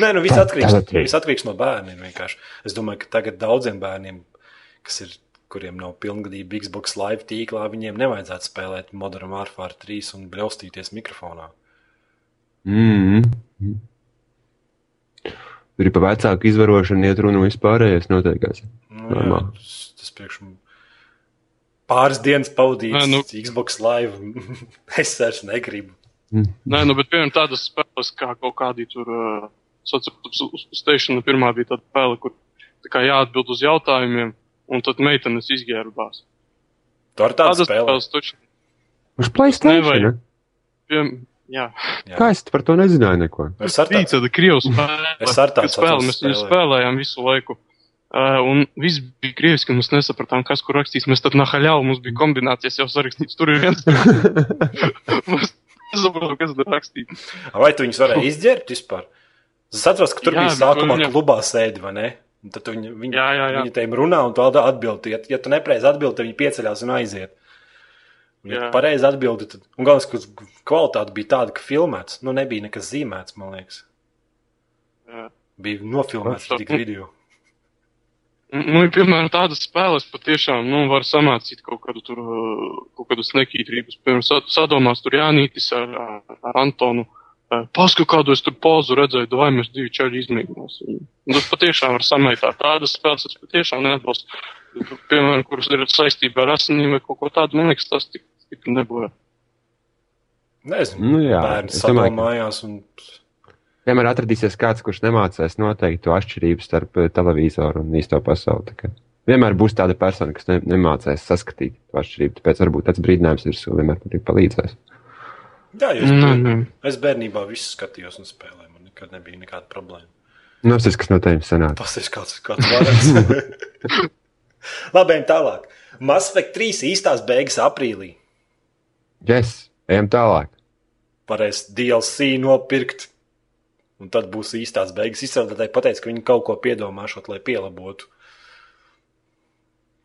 Nē, nu viss atkarīgs, viss atkarīgs no bērniem. Vienkārši. Es domāju, ka tagad daudziem bērniem, kas ir, kuriem nav pilngadība Xbox Live tīklā, viņiem nevajadzētu spēlēt Modern Warfare 3 un bļaustīties mikrofonā. Mm -hmm. Tur ir pa vecāku izvarošanu, iet runa vispārējais noteikās. Nu, jā, Normāli. tas, tas priekš man pāris dienas pavadīts Nē, nu- Xbox Live. es vairs negribu. Nē, nu, bet piemēram tādas spēles kā kaut kādi tur. Uh, Station pirmā bija tāda spēle, kur tā kā jāatbild uz jautājumiem, un tad meitenes izģērbās. Tur Tādas spēle. spēles taču. Uz Playstation? Piem, jā, Jā. Kā es par to nezināju neko? Es ar tādu krievu spēle. Es ar tādu spēli mēs viņu spēlējām visu laiku. Un viss bija krieviski, un mēs nesapratām, kas kur rakstīs. Mēs tad nahaļāvu, mums bija kombinācijas jau sarakstīts. Tur ir viens. mēs nesapratām, kas tur rakstīts. Vai tu viņus varēji izģērbt vispār? Es atceros, ka tur Jā, bija sākumā viņa- klubā sēdi, vai ne? Un tad tu viņi, viņi, Jā, jā, jā. viņi tiem runā, un tu atbildi. Ja, ja tu nepareizi atbildi, tad viņi pieceļās un aiziet. Un, ja pareizi atbildi, tad un galvenais, ka kvalitāte bija tāda, ka filmēts, nu nebija nekas zīmēts, man liekas. Jā. Bija nofilmēts tik video. Nu, ir, piemēram, tādas spēles patiešām nu, var samācīt kaut kādu, tur, kaut kādu snekītrības. Piemēram, sa- sadomās tur Jānītis ar, ar Antonu. Pasku kādu es tur pozu redzēju, vai mēs divi čaļi izmēģināsim. Un Tas patiešām var samaitāt. Tādas spēles es patiešām neatbalstu. Piemēram, kuras ir saistībā ar asinīm vai kaut ko tādu, man liekas, tas tik, tik nebūtu. Nezinu, Nu, jā, bērni es domāju, ka- sadomājās un Vienmēr atradīsies kāds, kurš nemācīs noteikti to atšķirību starp eh, televizoru un īsto pasauli. Kā Vienmēr būs tāda persona, kas ne, nemācīs saskatīt to atšķirību. Tāpēc varbūt tāds brīdinājums virsū vienmēr arī palīdzēs. Jā, jūs, Nē, nē. es bērnībā visu skatījos un spēlēju. Man nekad nebija nekāda problēma. Nu, tas, kas no tevis sanāk. Pastāstiet, kāds, kāds varants. Labi, ejam tālāk. Mass Effect 3 īstās beigas aprīlī. Yes, ejam tālāk. Varēs DLC nopirkt. Un tad būs īstās beigas. Izstrādātāji pateica, ka viņi kaut ko piedomāšot, lai pielabotu.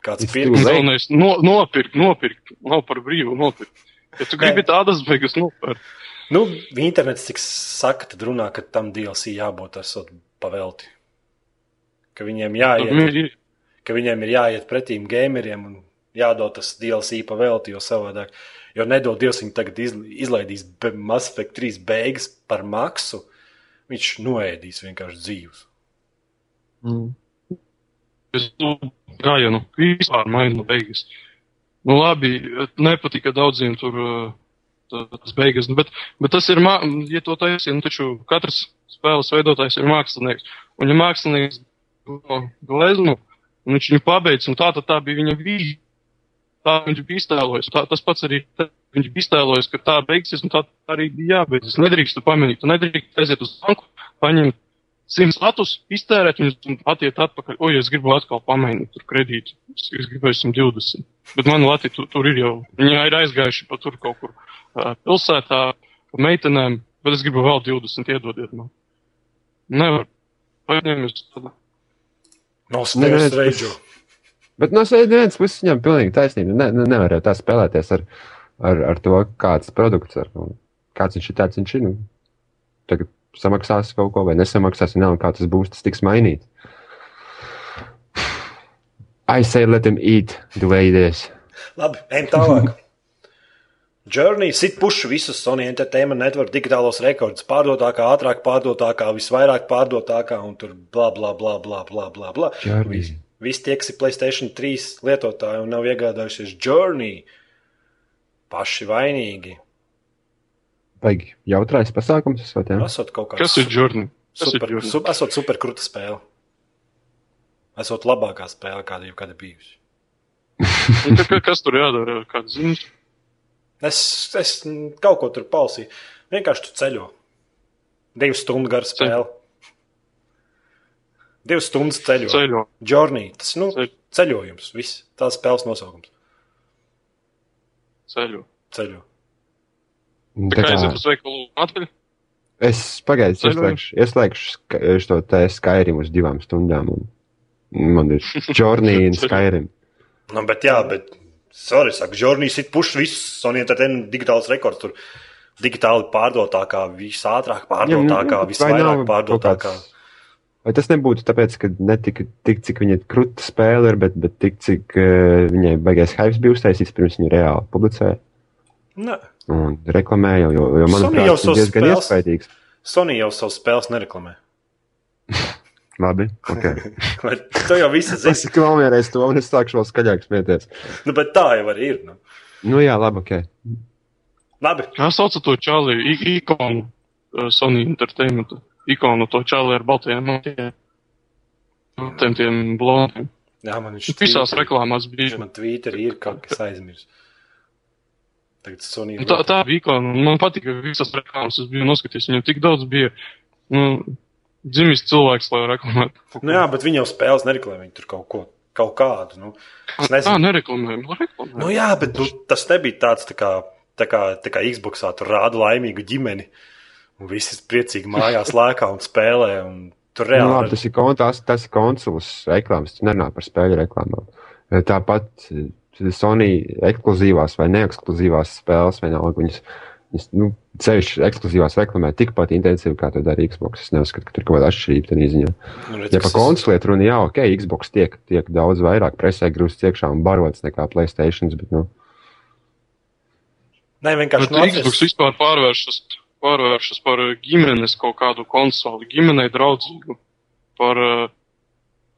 Kāds too late. Galvenais no, nopirkt, nopirkt. Nav par brīvu nopirkt. Ja tu gribi tādas beigas nopirkt, Nu, internets tik saka, tad runā, ka tam DLC jābūt esot pavelti. Ka viņiem jāiet, ir. ka viņiem ir jāiet pretīm gameriem un jādod tas DLC pavelti, jo savādāk. Jo nedod Dievs, viņi tagad izl- izlaidīs Mass Effect 3 beigas par maksu. Viņš noēdīs vienkārši dzīves. Mm. Es nu, gājienu vispār mainu beigas. Nu, labi, nepatika daudziem tur tā- tas beigas, nu, bet, bet tas ir, ja to taisīja, nu, taču katrs spēles veidotājs ir mākslinieks. Un ja mākslinieks gleznu, un viņš viņu pabeidz, un tā tad tā bija viņa vīzija. Tā viņš bija iztēlojis. Tā, tas pats arī viņš bija iztēlojis, ka tā beigsies, un tā arī bija jābeidzas. Nedrīkst pamanīt, tu nedrīkst aiziet uz banku, paņemt simts latus, iztērēt viņus un attiekt atpakaļ. O, ja es gribu atkal pamainīt tur kredītu, es, es gribēju 120. Bet man Latvija tur, tur ir jau, viņi ir aizgājuši pa tur kaut kur uh, pilsētā, pa meitenēm, bet es gribu vēl 20, iedodiet man. Nevar. Nē, nē, spēles tas- reģio. Bet no vienas puses viņam pilnīgi taisnība. Ne, ne, nevar jau tā spēlēties ar, ar, ar to, kāds produkts ir. Nu, kāds viņš ir, tāds viņš ir. Nu, tagad samaksās kaut ko vai nesamaksās, un nav, kā tas būs, tas tiks mainīts. I say let him eat the way it is. Labi, ejam tālāk. Journey sit pušu visus Sony Entertainment Network digitālos rekordus. Pārdotākā, ātrāk pārdotākā, visvairāk pārdotākā un tur bla bla bla bla bla bla. bla. Journey. Vis- Visi tie, kas ir Playstation 3 lietotāji un nav iegādājušies Journey, paši vainīgi. Baigi jautrais pasākums? Esot kaut kāds Kas ir Journey? Kas ir super, Journey? su, esot super krūta spēle. Esot labākā spēle, kāda jau kad ir bijusi. Ka- Kas tur jādara? Kāds ziņas? Es, es kaut ko tur palasīju. Vienkārši tu ceļo. Divas stundu gara spēle. Divas stundas ceļo. Ceļo. Journey. Tas nu, Ceļ- ceļojums. Viss. Tā spēles nosaukums. Ceļo. Ceļo. Tā kā aiziet uz veikalu atpakaļ. Es pagaidu, Ceļojums. ieslēgšu, ieslēgšu šo te Skyrim uz divām stundām. Un man ir Journey un Skyrim. Nu, bet jā, bet. Sorry, saka, Journey sit puš visus Sony Entertainment digitāls rekords. Tur digitāli pārdotākā, visātrāk pārdotākā, nu, vai visvairāk nav kaut pārdotākā. kāds- Vai tas nebūtu tāpēc, ka ne tik, tik cik viņa krūta spēle ir, bet, bet tik cik uh, viņai baigais hype bija uztaisīts pirms viņa reāli publicēja Nē, un reklamēja, jo, jo manuprāt, jau tas ir diezgan spēles- iespaidīgs. Sony jau savus spēles nereklamē. Labi, ok. Vai Tu jau visu zini. Es tikai nomierēju to, un es sākšu vēl skaļāk smieties. Nu, bet tā jau arī ir. Nu. Nu jā, labi, ok. Labi, Kā sauc to čāli? I- Ikonu. uh, Sony Entertainment. Ikonu to čāli ar baltajiem matiem. Tiem tiem blondiem. jā, man viņš Visās Twitter- reklāmās bija. man Twitterī ir kaut kas aizmirsts. Tagad Sony Un Tā, tā bija ikona. Man patika visas reklāmas. Es biju noskatījies. Viņam tik daudz bija. Nu, dzimis cilvēks, lai reklamētu. Nu, jā, bet viņi jau spēles nereklamē. Viņi tur kaut ko, kaut kādu. Nu, es nezinu. nereklamējam. reklamējam. Nu, jā, bet nu, tas nebija tāds tā kā, tā kā, tā kā Xboxā tur rāda laimīgu ģimeni. Un visi priecīgi mājās lēkā un spēlē. Un tur Nu, reāli labi tas, ir kon, tas, tas ir konsoles reklāmas, tu nerunā par spēļu reklāmām. Eh, Tāpat eh, Sony ekskluzīvās vai neekskluzīvās spēles, vienalga, viņas, viņas nu, ceļš ekskluzīvās reklamē tikpat intensīvi, kā to dara Xbox. Es neuzskatu, ka tur kaut kāda atšķirība tādā ziņā. nu, redz, Ja par konsolietu runa, jā, ok, Xbox tiek, tiek daudz vairāk presē grūsts iekšā un barots nekā Playstation, bet, nu, Nē, vienkārši nu, Xbox vispār pārvēršas, pārvēršas par eh, ģimenes kaut kādu konsoli, ģimenei draudzīgu, par, eh,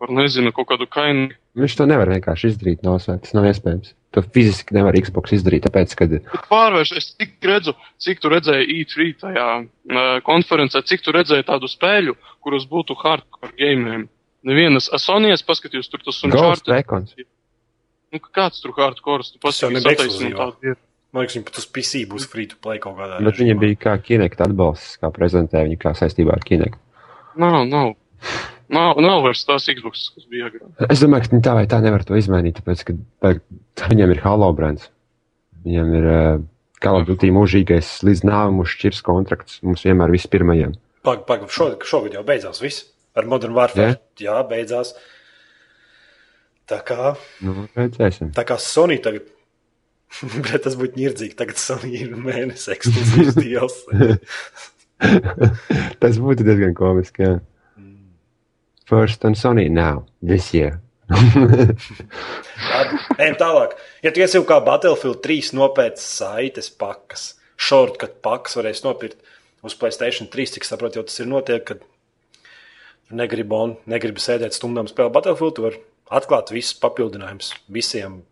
par nezinu, kaut kādu kaini, Viņš to nevar vienkārši izdarīt no savas. Tas nav iespējams. To fiziski nevar Xbox izdarīt, tāpēc, ka Bet pārvērš, es tik redzu, cik tu redzēji E3 tajā uh, konferencē, cik tu redzēji tādu spēļu, kuras būtu hardcore gamiem. Nevienas, Sonijas paskatījos, tur tas un Ghost. Recons. Nu, ka kāds tur hardcore, tu Tas jau paskatījos, nebija attaisno ekskluzīvā. Man liekas, viņi pat uz PC būs free to play kaut kādā. Bet viņiem bija kā Kinect atbalsts, kā prezentē viņi kā saistībā ar Kinect. Nav, nav. Nav, nav vairs tās Xbox, kas bija agrāk. Es domāju, ka tā vai tā nevar to izmainīt, tāpēc, ka tā, viņiem ir Halo brands. Viņiem ir uh, Call of Duty mūžīgais līdz nāvei mums šķirs kontrakts. Mums vienmēr viss pirmajiem. Pagaid, pagaid, šogad, šogad jau beidzās viss. Ar Modern Warfare. Jā, beidzās. Tā kā, Nu, redzēsim. tā kā Sony tagad. Bet tas būtu ņirdzīgi. Tagad Sony ir mēnesis ekskluzīvs deals. Tas būtu diezgan komiski. Jā. First on Sony now, this year. Ejam tālāk. Ja tu esi jau kā Battlefield 3 nopērts saites pakas, shortcut pakas varēs nopirkt uz Playstation 3, cik saprotu, jau tas ir notiek, kad on, negribi sēdēt stundām spēlēt Battlefield, tu vari atklāt visus papildinājumus visiem,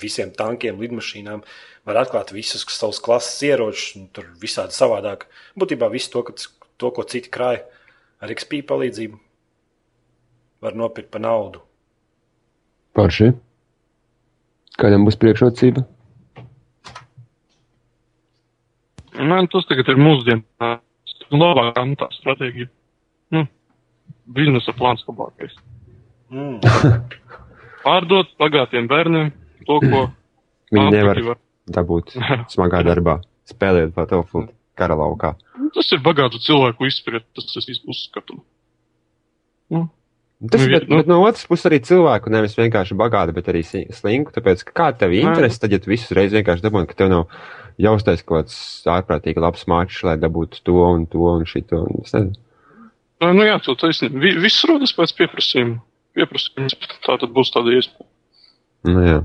visiem tankiem, lidmašīnām, var atklāt visus savus klases ieročus, un tur visādi savādāk. Būtībā visu to, ka, to ko citi krāja ar XP palīdzību, var nopirkt par naudu. Parši. Kādam būs priekšrocība? Nē, tas tagad ir mūsdienu labākā nu, tā stratēģija. Nu, biznesa plāns labākais. Mm. Pārdot bagātiem bērniem to, ko Viņi nevar var. dabūt smagā darbā, spēlēt Battlefield kara laukā. Tas ir bagātu cilvēku izpratne, tas es uzskatu. Nu, Tas, Nu, bet, nu- bet no otras puses arī cilvēku nevis vienkārši bagāti, bet arī slinku. Tāpēc, kā tev interesi, tad, ja tu visu reizi vienkārši dabūji, ka tev nav jāuztais kaut kāds ārprātīgi labs mačs, lai dabūtu to un to un šito. Un, es nezinu. Nu jā, tu taisnība. Vi, viss rodas pēc pieprasījuma. Pieprasījums. Tā tad būs tāda iespēja. Nu, jā.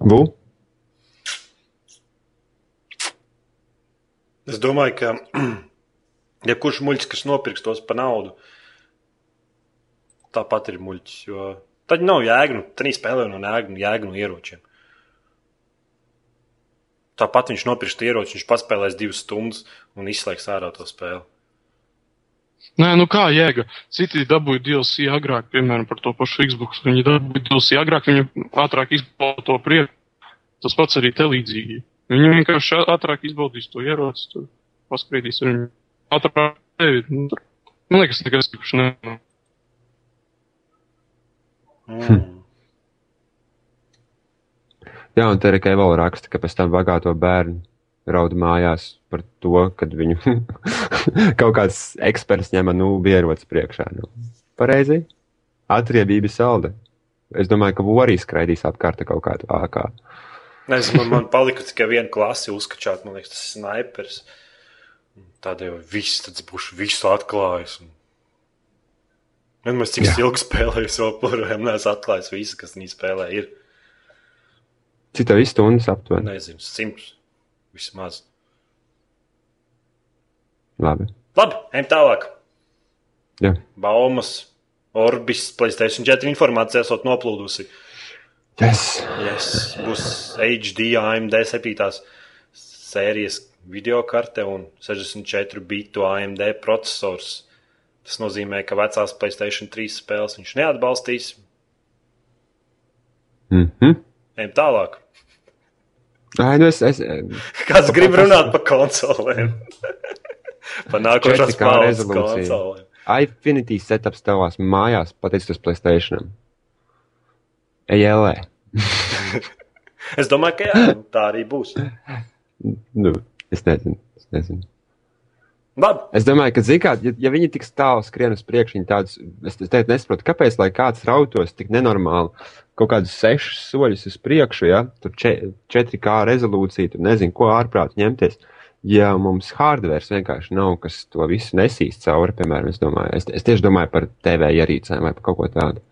Bu? Es domāju, ka jebkurš muļķis, kas nopirks tos par naudu, tāpat ir muļķis. Jo tad nav jēga, nu, tā spēlē no jēga, jēga no ieročiem. Tāpat viņš nopirks tie ieroči, viņš paspēlēs divas stundas un izslēgs ārā to spēli. Nē, nu kā jēga? Citi dabūja DLC agrāk, piemēram, par to pašu Xbox. Viņi dabūja DLC agrāk, viņi ātrāk izbauda to prieku. Tas pats arī te līdzīgi. Viņi vienkārši ātrāk izbaudīs to ieroci, tur paskriedīs ar viņu. Ātrāk tevi. Nu, Man liekas, nekas īpaši ne. Mm. Jā, un te arī vēl raksta, ka pēc tam bagāto bērnu raud mājās par to, kad viņu kaut kāds eksperts ņem nu ierocis priekšā. Nu, pareizi? Atriebība salda. Es domāju, ka Vorī skraidīs apkārt kaut kādu ākā. Nezinu, man, man palika tikai viena klase uzkačāt, man liekas, tas ir snipers. Tādēļ jau viss tāds būs visu atklājis. Un... Vienmēr cik ilgi spēlēju, es joprojām neesmu atklājis visu, kas viņa spēlē. Ir Cik tev ir stundas aptuveni? nezinu, simts vismaz. Labi. Labi, ejam tālāk. Jā. Baumas, Orbis, Playstation 4 informācija esot noplūdusi. Yes. Yes, būs HD AMD 7. sērijas video karte un 64 bitu AMD processors. Tas nozīmē, ka vecās Playstation 3 spēles viņš neatbalstīs. Mhm. Ejam tālāk. Ai, nu es, es, Kāds grib runāt par konsolēm? par nākošās 4K paudzes konsolēm. Infinity setups tavās mājās, pateicoties Playstation. ELE. Es domāju, ka jā, tā arī būs. Nu, es nezinu. Es nezinu. Labi, Es domāju, ka, mērā, ja, ja viņi tik tālu skrien uz priekšu, viņi tādus, es es teicu, nesaprotu, kāpēc, lai kāds rautos tik nenormāli, kaut kādus sešus soļus uz priekšu, ja tur če- 4K rezolūcija, tur nezinu, ko ārprāt ņemties. Ja mums hardware vienkārši nav, kas to visu nesīs cauri, piemēram, es, domāju, es, es tieši domāju par TV ierīcēm vai par kaut ko tādu.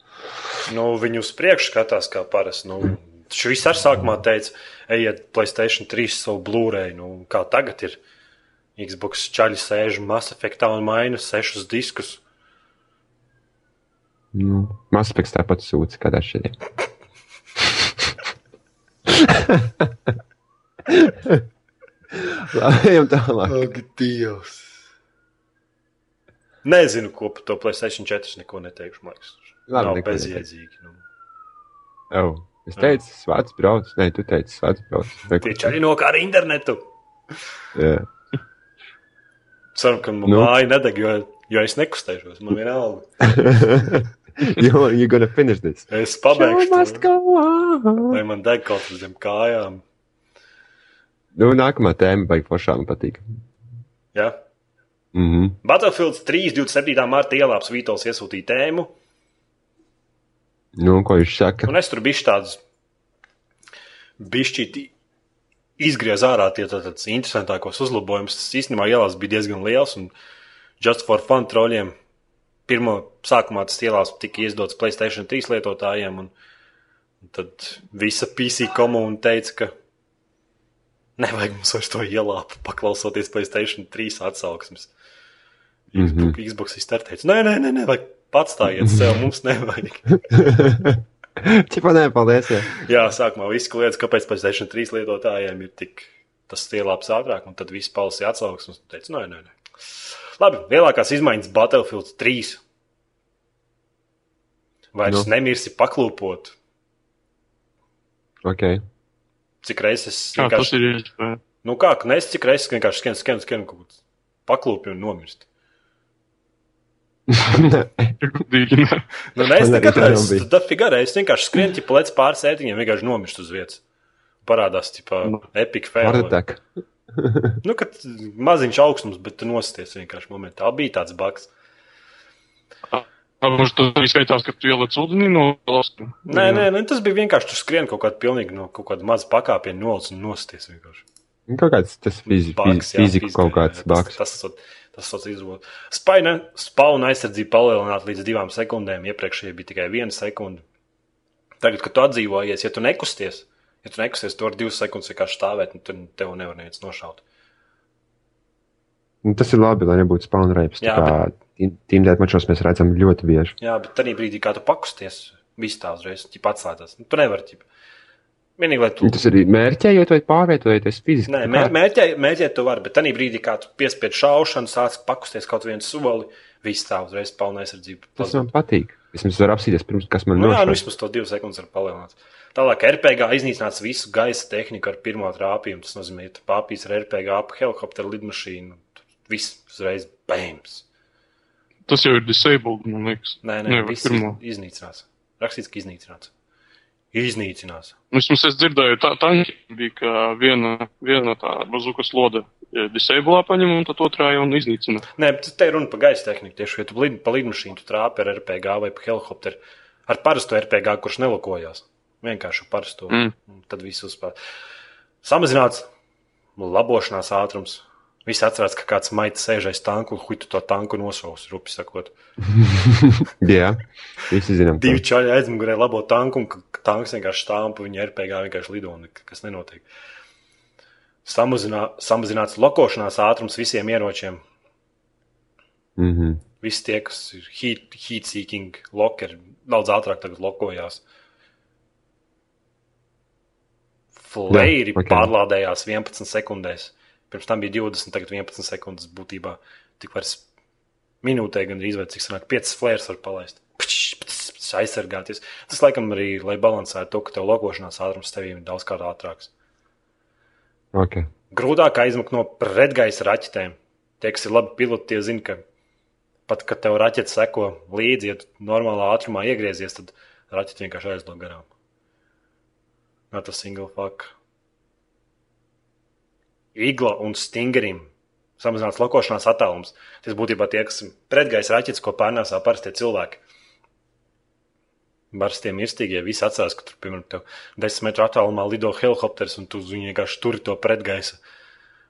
nu, viņi uz priekšu skatās kā parasti. Nu, šis ar sākumā teica, ejiet Playstation 3 savu Blu-ray. Nu, kā tagad ir Xbox čaļi sēž Mass Effectā un maina sešus diskus. Nu, Maspēks tāpat sūdz kādā šeit. Labi, ejam tālāk. Ak, Dievs! Nezinu, ko par to PlayStation 4 neko neteikšu. Man liekas, Labi, nav neko bezjēdzīgi. Nu. Oh, es teicu, svāts brauc. Nē, tu teici, svāts brauc. Tie čaļi nokāra internetu. Jā. Ceru, ka man nu. māja nedeg, jo, jo es nekustēšos. Man vienalga. You're, you're gonna finish this. Es Show pabeigšu. must to. go on. Vai man deg kaut kas zem kājām? Nu, nākamā tēma baigi man patīk. Ja? Mhm. Battlefield 3. 27. marta ielāps Vītols iesūtīja tēmu. Nu, ko viņš saka? Un es tur biju tāds bišķīti izgriez ārā tie tā- tāds interesantākos uzlabojumus. Tas īstenībā ielās bija diezgan liels un just for fun troļiem. Pirmo sākumā tas ielās tika izdots Playstation 3 lietotājiem un, un tad visa PC komuna teica, ka nevajag mums vairs to ielāpu, paklausoties Playstation 3 atsauksmes. Mhm. Xbox, Xbox izteica, nē, nē, nē, nē, vajag pats stājiet sev, mums nevajag. Čipa, nē, paldies. Jā. Jā, sākumā viss kliedz, kāpēc PlayStation 3 lietotājiem ir tik tas ielāps ātrāk, un tad viss palasīja atsauksmes un teica, nē, nē, nē. Labi, lielākās izmaiņas Battlefield 3. Vairs Nu. nu. nemirsi paklūpot. Ok. Cik reizes es Kā tas vienkārši. ir? Nu kā, nes cik reizes vienkārši skan, skan, skan kaut kāds paklūpi un nomirst. Nu, nē, es nekad neesmu. Tad figurē, es vienkārši skrienu, ja plēc pāris sētiņiem vienkārši nomirst uz vietas. Parādās, tipā, Nu. epic fail. Nu, kad maziņš augstums, bet tu nosties vienkārši momentā. Bija tāds baks. Varbūt tas arī skaitās, ka tu ieliec ūdenī no valsts. Nē, nē, nē, tas bija vienkārši tur skrien kaut kāda pilnīgi no kaut kāda maza pakāpiena nolas un nosties vienkārši. Kaut kāds tas fizi, Baks, jā, fizikā, kaut kāds baks. Tas, tas, tas, tas izvot. Spaina, spauna aizsardzība palielināt līdz divām sekundēm. Iepriekšēji bija tikai viena sekunde. Tagad, kad tu atdzīvojies, ja tu nekusties, ja tu nekusties, tu vari divas sekundes vienkārši stāvēt, un tad tev nevar neviens nošaut. Nu, Tas ir labi, lai nebūtu spawn rapes. Jā, Tīmdēt mačos mēs redzam ļoti bieži. Jā, bet tajā brīdī, kad tu pakusties, viss tā uzreiz atslēdzas. Nu, tu nevari ķip. Vienīgi, lai tu. Un Tas arī mērķējot vai pārvietojoties fiziski. Nē, mē, kā- mēģēt, mēģēt to var, bet tajā brīdī, kad tu piespied šaušanu, sāc pakusties kaut vienu soli, viss tā uzreiz palna aizsardzība. Tas man patīk. Vismaz var apsīties pirms, kas man Nu, jā, nu vismaz to divas sekundes var palielināt. Tālāk, RPG iznīcināts visu gaisa tehniku ar pirmo trāpījumu. Tas nozīmē, ka tu pārpīs ar RPG ap helikopteru lidmašīnu. tad Viss uzreiz bēmas. Tas jau ir disabled, man liekas. Nē, nē, Nevar viss pirmo. iz- iznīcinās. Rakstīts, ka iznīcinās. Iznīcinās. Vismaz es dzirdēju, tā, tā bija, ka viena, viena tā bazukas lode disablā paņem un tad otrā jau iznīcina. Nē, bet te ir runa par gaisa tehniku. Tieši, ja tu lid, pa lidmašīnu tu trāpi ar RPG vai pa helikopteru, ar parasto RPG, kurš nelokojās. Vienkārši ar parasto. Mm. Tad viss uzspēlē. Samazināts labošanās ātrums. Visi atcerās, ka kāds maita sēž aiz tanku un huitu to tanku nosauks, rupi sakot. Jā, visi zinām. Divi čaļi aizmugurē labo tanku, un tanks vienkārši stāv un viņa RPG vienkārši lido, un kas nenotiek. Samazinā, samazināts lokošanās ātrums visiem ieročiem. Mhm. Visi tie, kas ir heat, heat seeking lokeri, daudz ātrāk tagad lokojās. Flairi ok. okay. pārlādējās 11 sekundēs. Pirms tam bija 20, tagad 11 sekundes būtībā. Tik vairs minūtē gan arī izvērt, cik sanāk 5 flērs var palaist. Pšš, pšš, pšš, Aizsargāties. Tas, laikam, arī, lai balansētu to, ka tev lokošanās ātrums tevīm ir daudz kā ātrāks. Ok. Grūtāk aizmukt no pretgaisa raķetēm. Tie, kas ir labi piloti, tie zina, ka pat, kad tev raķete seko līdzi, ja tu normālā ātrumā iegriezies, tad raķete vienkārši aizlog garām. Nav tas single fuck. Igla un stingerim samazināts lokošanās attālums. Tas būtībā tie, kas pretgaisa raķetes, ko pārnēsā parastie cilvēki. Barstie mirstīgie visi atcerās, ka tur, piemēram, tev desmit metru attālumā lido helikopters un tu viņu vienkārši turi to pretgaisa.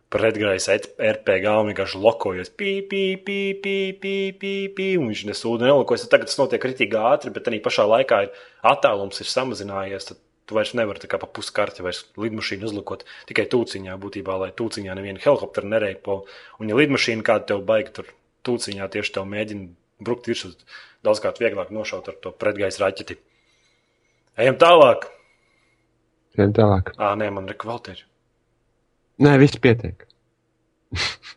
Pretgaisa et- RPG un vienkārši lokojas. Pī, pī, pī, pī, pī, pī, pī, un viņš nesūda nelokojas. Tagad tas notiek kritīgi ātri, bet arī pašā laikā ir attālums ir samazinājies. Tad tu vairs nevari tā kā pa puskarti vairs lidmašīnu uzlukot tikai tūciņā būtībā, lai tūciņā nevienu helikopteru nereipo. Un ja lidmašīna kāda tev baigi tur tūciņā tieši tev mēģina brukt virsū daudzkārt vieglāk nošaut ar to pretgaisa raķeti. Ejam tālāk. Ejam tālāk. Ā, nē, man ir kvaltēri. Nē, viss pietiek.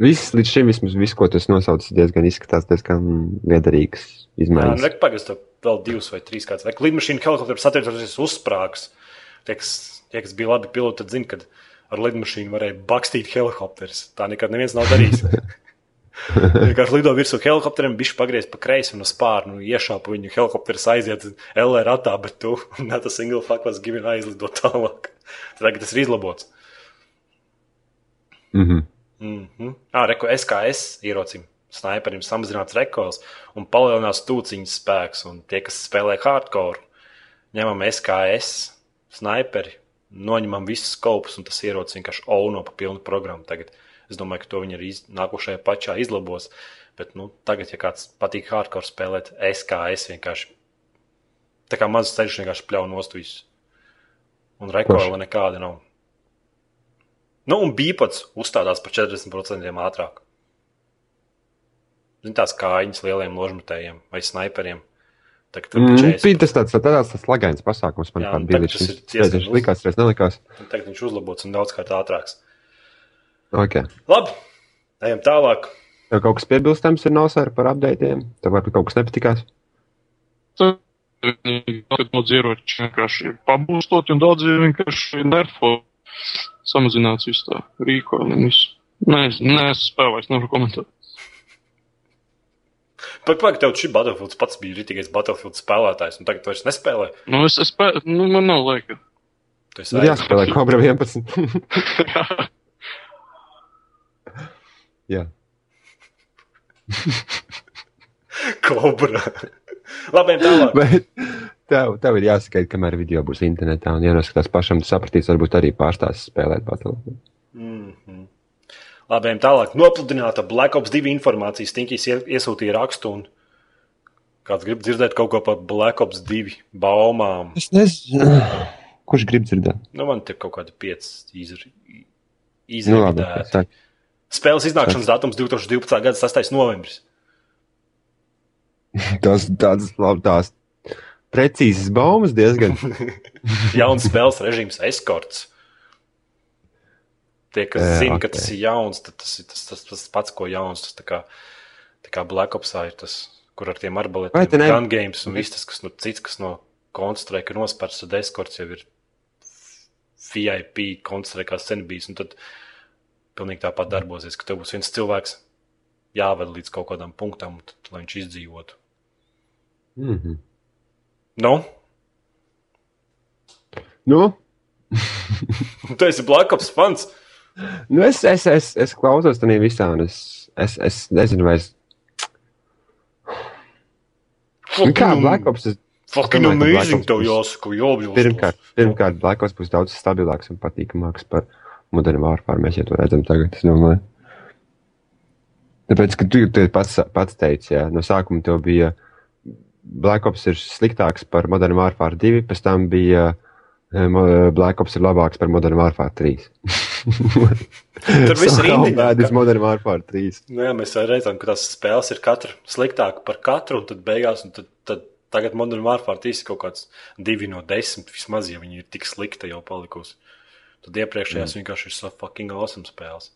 Viss līdz šim, vismaz viss, ko tas nosaucis, diezgan izskatās diezgan liederīgs Jā, izmaiņas. nu, pagaidzi, tev vēl divas vai trīs kāds. Vai lidmašīna helikopters attiecas uzsprāgs. Tie, kas, tie, kas bija labi piloti, tad zina, ka ar lidmašīnu varēja bakstīt helikopterus. Tā nekad neviens nav darījis. Vienkārši lido virsū helikopteriem, bija pagriezt pa kreisi un uz spārnu, nu, iešāpa viņu helikopteris aiziet LR ratā, bet tu, not a single fuck was given aizlido tālāk. Tagad tas ir izlabots. Mhm. Mm -hmm. Ah, reku SKS ierocim. Sniperim samazināts rekords un palielinās tūciņas spēks. Un tie, kas spēlē hardcore, ņemam SKS, sniperi, noņemam visus skopus, un tas ierocis vienkārši auno pa pilnu programmu. Tagad es domāju, ka to viņi arī nākošajā pačā izlabos. Bet nu, tagad, ja kāds patīk hardcore spēlēt, SKS vienkārši tā kā mazs ceļš vienkārši pļauj nost visu. Un rekorda nekāda nav. Nu, un bīpats uzstādās par 40% ātrāk. Zini, tās kājiņas lieliem ložmetējiem vai sniperiem. Tagad tur Mm, bija tas tāds, tāds, tāds lagains pasākums, man un bija Reiz viņš likās, reiz nelikās. tagad viņš uzlabots un daudzkārt ātrāks. Okay. Labi, ejam tālāk. Tev kaut kas piebilstams ir nosēra par updatiem? Tev varbūt kaut kas nepatikās? Daudz ieroči vienkārši ir pabūstoti un daudz vienkārši nerfo samazināts visu tā rīkojumu. Nē, es spēlējis, nevaru komentēt. Pagaidām, tev šī Battlefield pats bija rītīgais Battlefield spēlētājs, un tagad vairs nespēlē. Nu, es, es spēlēju, nu, man nav laika. Tu esi Ir jāspēlē Cobra 11. Jā. Kobra. Labi, tālāk. Bet tev, tev ir jāsaka, kamēr video būs internetā un jānoskatās pašam, tu sapratīsi, varbūt arī pārstās spēlēt Battlefield. Mm -hmm. Labi, ejam tālāk. Nopludināta Black Ops 2 informācija. Stinkīs ie- iesūtīja rakstu. Un... Kāds grib dzirdēt kaut ko par Black Ops 2 baumām? Es nezinu. Kurš grib dzirdēt? Nu, man te kaut kādi pieci izri- Nu, labi. Spēles iznākšanas datums 2012. gada 6. novembris. Tas tāds labi, tās precīzas baumas diezgan. Jauns spēles režīms, eskorts. Tie, kas Jā, zina, ka ok. tas ir jauns, tad tas ir tas, tas, tas pats, ko jauns. Tas tā kā, tā kā Black Ops ir tas, kur ar tiem arbaletiem, ne- gun games un viss tas, kas no cits, kas no Counter-Strike ir nospērts, tad eskorts jau ir VIP Counter-Strike sen bijis. Un tad pilnīgi tāpat darbosies, ka tev būs viens cilvēks jāved līdz kaut kādam punktam, un tad, lai viņš izdzīvotu. Mm -hmm. Nu, Nu, tu esi Black Ops fans. Nu es, es, es, es klausos tam visā, un es, es, es nezinu, vai es. Nu, kā Black Ops? Es, Fucking domāju, amazing, tev jāsaka, jābļūst. pirmkārt, pirmkārt, Black Ops būs daudz stabilāks un patīkamāks par modernu vārfāru. Mēs jau to redzam tagad, es domāju. Tāpēc, ka tu tu pats, pats teici, jā, no sākuma tev bija Black Ops ir sliktāks par modernu vārfāru 2, pēc tam bija eh, Black Ops ir labāks par modernu vārfāru 3. Tur viss ir individuāls. Modern Warfare 3. Nu, jā, mēs arī redzam, ka tās spēles ir katra sliktāka par katru, un tad beigās, un tad, tad tagad Modern Warfare 3 ir kaut kāds divi no desmit vismaz, ja viņi ir tik slikti jau palikusi. Tad iepriekšējās mm. vienkārši ir so fucking awesome spēles.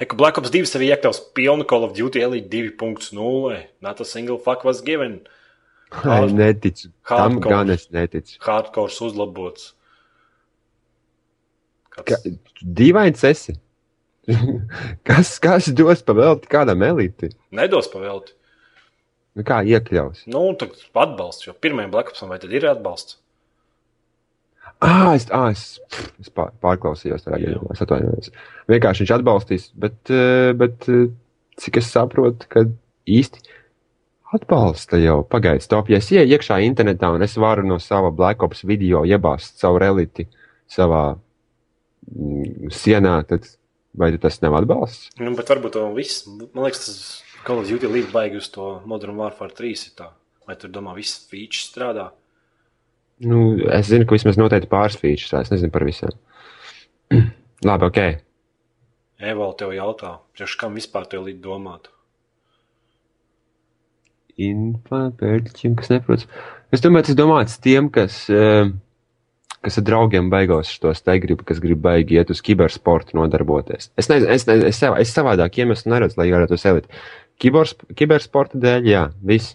Eka Black Ops 2 sevi iekļaus pilnu Call of Duty Elite 2.0. Not a single fuck was given. Ai, neticu. Tam hardcore. gan es neticu. Hardcore uzlabots. Ka, dīvains esi. kas, kas dos pavēlti kādam eliti? Nedos pavēlti. Nu, kā iekļaus? Nu, tad atbalsts, jo pirmajam Black Opsam vai tad ir atbalsts? Ah, es, ah, es, es pār, pārklausījos tajā Jā. gadījumā. Es atvainojos. Vienkārši viņš atbalstīs, bet, bet cik es saprotu, ka īsti atbalsta jau pagaidzi. Top, ja es ieju iekšā internetā un es varu no sava Black Ops video iebāzt savu relīti savā sienā, tad vai tas nav atbalsts? Nu, bet varbūt to viss, man liekas, tas Call of Duty līdz baigi uz to Modern Warfare 3 ir tā. Vai tur domā, viss features strādā? Nu, es zinu, ka vismaz noteikti pāris features, es nezinu par visiem. Labi, ok. Evolūcija tev jautā, priekš kam vispār tev līdz domāt? info pērtiķiem, kas neprot. Es domāju, tas domāts tiem, kas, eh, kas ar draugiem beigās šos te grib, kas grib baigi iet uz kibersportu nodarboties. Es nezinu, es, nezinu, es, es savādāk iemeslu neredzu, lai varētu uz elitu. Kibers, kibersporta dēļ, jā, viss.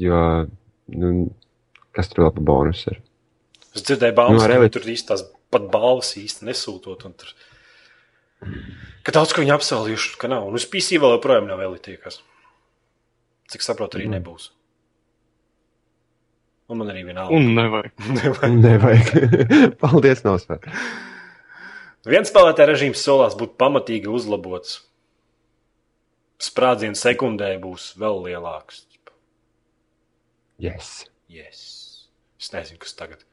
Jo, nu, kas tur vēl pa bonus ir? Es dzirdēju, baumas, Nu, ar ka tur īsti tās pat balvas īsti nesūtot. un Tur... Ka daudz ko viņi apsolījuši, ka nav. Un uz PC vēl joprojām nav elitīkas. Cik saprotu, arī nebūs. Un man arī vienalga. Un nevajag. Nevajag. Paldies, Nosvērt. Viens spēlētāja režīms solās būt pamatīgi uzlabots. Sprādziens sekundē būs vēl lielāks. Yes. Yes. Es nezinu, kas tagad.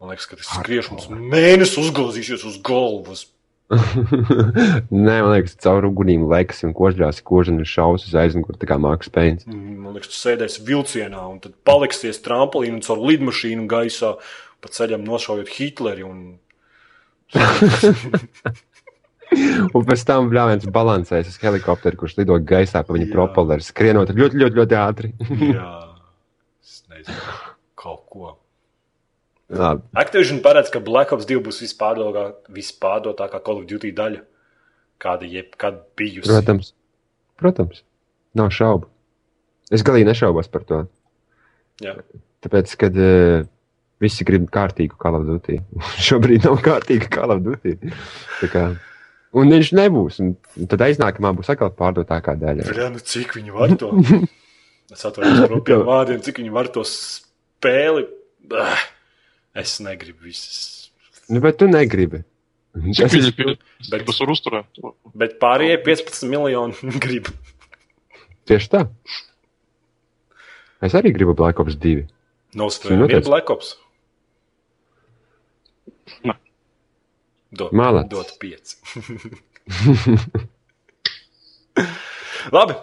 Man liekas, ka tas skriešu mums mēnesis uzgāzīsies uz galvas. Nē, man liekas, caur ugunīm lekas un kožģās kožana šaus uz aizmuguri, tā kā mākslas spējas. Mm, Man liekas, tu sēdēsi vilcienā un tad paliksies trampolīnu un caur lidmašīnu gaisā pa ceļam nošaujot Hitleri. Un... Un pēc tam bļāviens balansēs uz helikopteru, kurš lido gaisā pa viņa propelleru, skrienot ļoti, ļoti, ļoti ātri. Jā, es nezinu, kaut ko. Labi. Activision paredz, ka Black Ops 2 būs vispārdotā- vispārdotākā Call of Duty daļa, kāda jebkad bijusi. Protams. Protams. Nav šaubu. Es galīgi nešaubos par to. Jā. Tāpēc, kad uh, visi grib kārtīgu Call of Duty, šobrīd nav kārtīga Call of Duty. Un viņš nebūs. Un, tad aiznākamā būs atkal pārdotākā daļa. Bļā, nu cik viņi var to? Es atvainojos par rupjiem vārdiem, cik viņi var to spēli. Ah, Es negribu visas. Nu, bet tu negribi. Cik Tas viņi ir pie Bet, tas var uzturēt? bet pārējie 15 miljoni grib. tieši tā. Es arī gribu Black Ops 2. Nostrādāt, Zinu, ir Black Ops. Dot, Malacis. dot 5. Labi,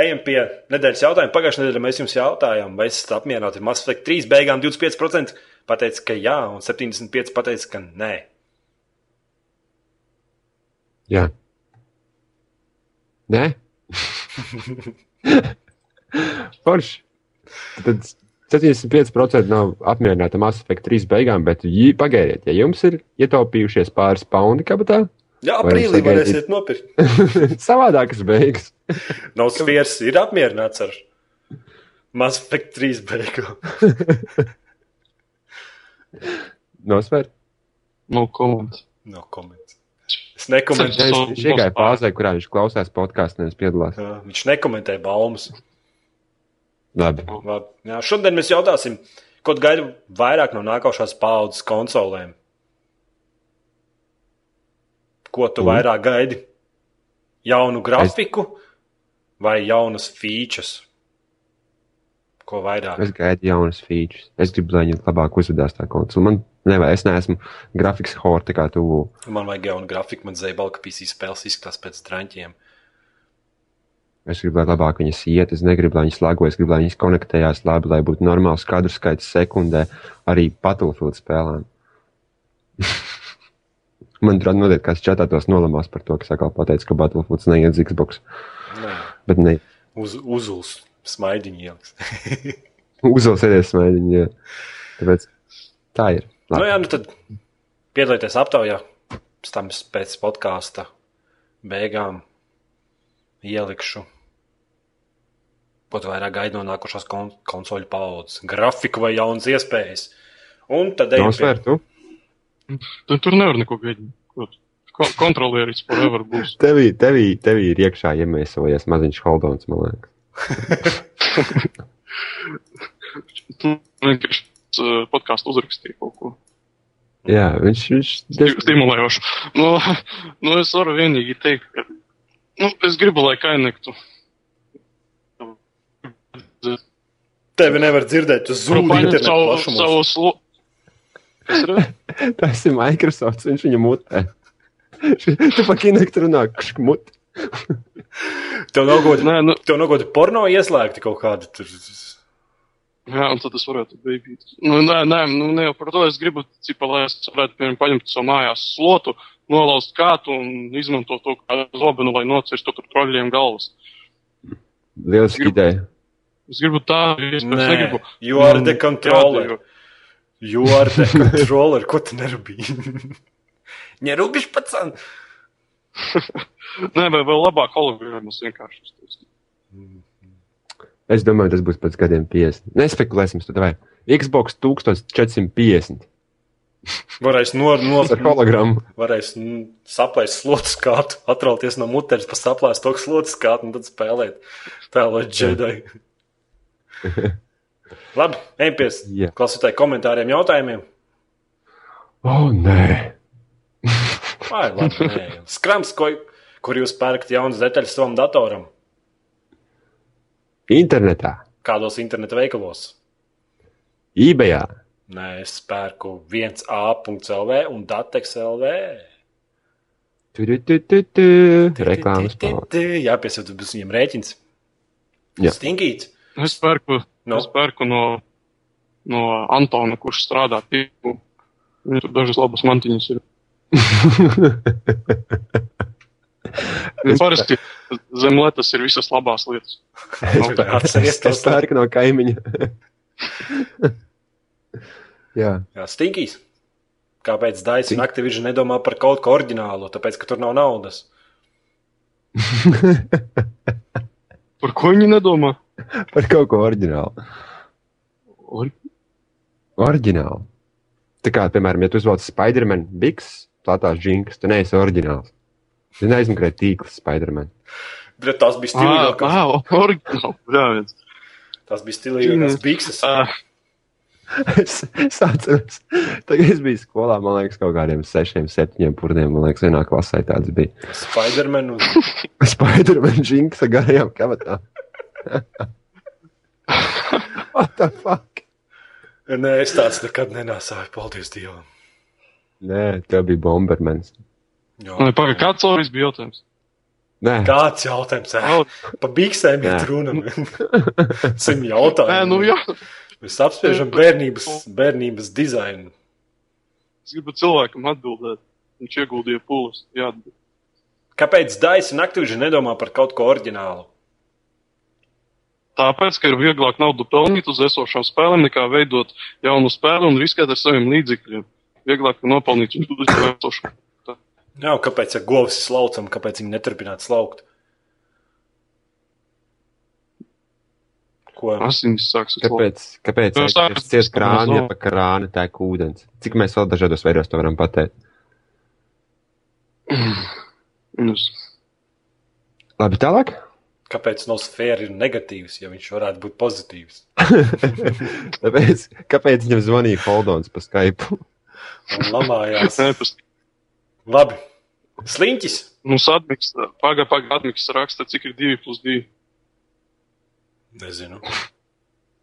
ejam pie nedēļas jautājuma. Pagājušajā nedēļā mēs jums jautājām, vai esat apmierināti ar Mass Effect 3 beigām. 25% pateica, ka jā, un 75% pateica, ka nē. Jā. Nē? Forši. Tad 75% nav apmierināti ar Mass Effect 3 beigām, bet jī, pagairiet, ja jums ir ietaupījušies pāris paundi kabatā, Jā, aprīlī varēsiet nopirkt. savādākas beigas. Nav spērs, ir apmierināts ar Mass Effect 3 beigām. Nosver. No komandas. Nav komentārs. Es nekomentēju. Viņš viņš iegāja pauzē, kurā viņš klausās podkāstu, nevis piedalās. Jā, Viņš nekomentēja baumas. Labi. Labi. Jā, šodien mēs jautāsim, ko tu gaidi vairāk no nākošās paudzes konsolēm. Ko tu Mm. vairāk gaidi? Jaunu grafiku vai jaunas features? Ko vairāk? Es gaidu jaunas features. Es gribu, lai viņi labāk uzvedās tā konsole. Man nevajag, es neesmu grafiks horte kā tu. Man vajag jaunu grafiku, man zēbal, ka PC spēles izskatās pēc draņķiem. Es gribu, lai labāk viņas iet, es negribu, lai viņas lagojas, gribu, lai viņas konektējās labi, lai būtu normāls kadru skaits sekundē arī Battlefield spēlēm. Man tur noteikti kāds čatā tos nolamās par to, ka atkal pateica, ka Battlefield neiet uz Xbox. Nē, Bet ne, uz, uzuls smaidiņu ieliks. uzvalsēties smaidiņi. jā. Tāpēc tā ir. nu, Labi. jā, nu tad piedalieties aptaujā. Pēc tam pēc podkāsta beigām ielikšu. Ko tu vairāk gaidi no nākošās kon konsoļu paudzes? Grafiku vai jaunas iespējas? Un tad ejam pie Nosver, tu? Tur, nevar neko gaidīt. Ko, kontrolieris forever būs. Tevī, tevī, tevī ir iekšā iemiesojies maziņš holdons, man liekas. Tu vienkārši uh, podkāstu uzrakstīji kaut ko Jā, viņš, viņš Sti- stimulējošu. Nu, nu, es varu vienīgi teikt, ka nu, es gribu, lai kainektu. tevi nevar dzirdēt, tu Nu, zūdi paņem internetu savu, plašumos. savu slo... Kas ir? Tas ir Microsoft, viņš viņu mutē. tu pa kinektu runā, kurš mut. Tev nav godi, Nē, nu, tev nav godi porno ieslēgti kaut kādi tur. jā, un tad es varētu beigīt. Nu, nē, nē, nu, ne jau par to es gribu, cipa, lai es varētu, piemēram, paņemt savu mājās slotu, nolauzt kātu un izmantot to kā zobenu, lai nocirstu tur troļļiem galvas. Lieliski Gribu- ideja. Es gribu tādu iespēju, es Nē, negribu. you are the Man controller. jādara. You are the controller. Ko tu nerūpīgi? Nerūpīgi pats. Nē, vai vēl labāk hologrāmas vienkārši. uztaisīt. Es domāju, tas būs pēc gadiem 50. Nespekulēsim, tad vai Xbox 1450 Varēs no, no, ar hologrammu. varēs saplēst slotu skātu, atrauties no muteres, pa saplēst to slotu skātu un tad spēlēt tēlot džedai. Labi, ejam pie Jā. klausītāju komentāriem, jautājumiem. O, oh, nē. Vai, labi, nē. Skrams, ko, kur jūs pērkat jaunas detaļas savam datoram? Internetā, Kādos interneta veikalos? eBayā. Nē, es pērku 1A.CLV un Datex.LV. Reklāmas pāri. Jā, piesaukt, būs viņiem rēķins. Jā. Stingīt. Es pērku, No. no. es pērku no, no Antona, kurš strādā tirgu. Viņam tur dažas labas mantiņas ir. Viņam parasti zem lietas ir visas labās lietas. Atceries Es tos pērku no kaimiņa. Jā, Jā, stingīs. Kāpēc Daisy un Activision nedomā par kaut ko oriģinālu? Tāpēc, ka tur nav naudas. Par ko viņi nedomā? par kaut ko oriģinālu. Or- Oriģinālu. Tā kā, piemēram, ja tu uzvelc Spiderman, Bigs, platās džinkas, tu neesi oriģināls. Tu neizmeklē tīkls Spiderman. Bet tās bija stilīgākas. ah. Jā, viens. Tās bija stilīgākas bikses. Ah, es, es atceros, tagad es biju skolā, man liekas, kaut kādiem sešiem, septiņiem purdiem, man liekas, vienā klasē tāds bija. Spiderman un Spiderman džinkas ar garajām kabatām. What the fuck? Nē, es tāds nekad nenāsāju. Paldies Dievam. Nē, tev bija Bombermans. Jā. Nē, pagaid, kāds Oris bija jautājums? Nē, Kāds jautājums? Au, Pa biksēm ir Jā. runa. Sim jautājumu. Nē, nu jā. Mēs apspriežam bērnības, bērnības dizainu. Es gribu cilvēkam atbildēt. Viņš ieguldīja pūles. Jā, Kāpēc Daisy un Activision nedomā par kaut ko oriģinālu? tāpēc, ka ir vieglāk naudu pelnīt uz esošām spēlēm, nekā veidot jaunu spēli un riskēt ar saviem līdzekļiem. Vieglāk nopelnīt uz esošām. Jā, kāpēc ja govs ir slaucam, kāpēc viņi neturpināt slaukt? Ko? Asinis sāks kāpēc? Kāpēc? Nu, tas, ka krāni, ja pa krāni tā ir ūdens. Cik mēs vēl dažādos veidos to varam pateikt? Uz. Labi, tālāk. Kāpēc no sfēra ir negatīvs, ja viņš varētu būt pozitīvs? Tāpēc, kāpēc viņam zvanīja Holdons pa Skype? Un lamājās. Labi. Sliņķis. mums atmiks, pagā, pagā atmiks raksta, cik ir 2 plus 2. Nezinu.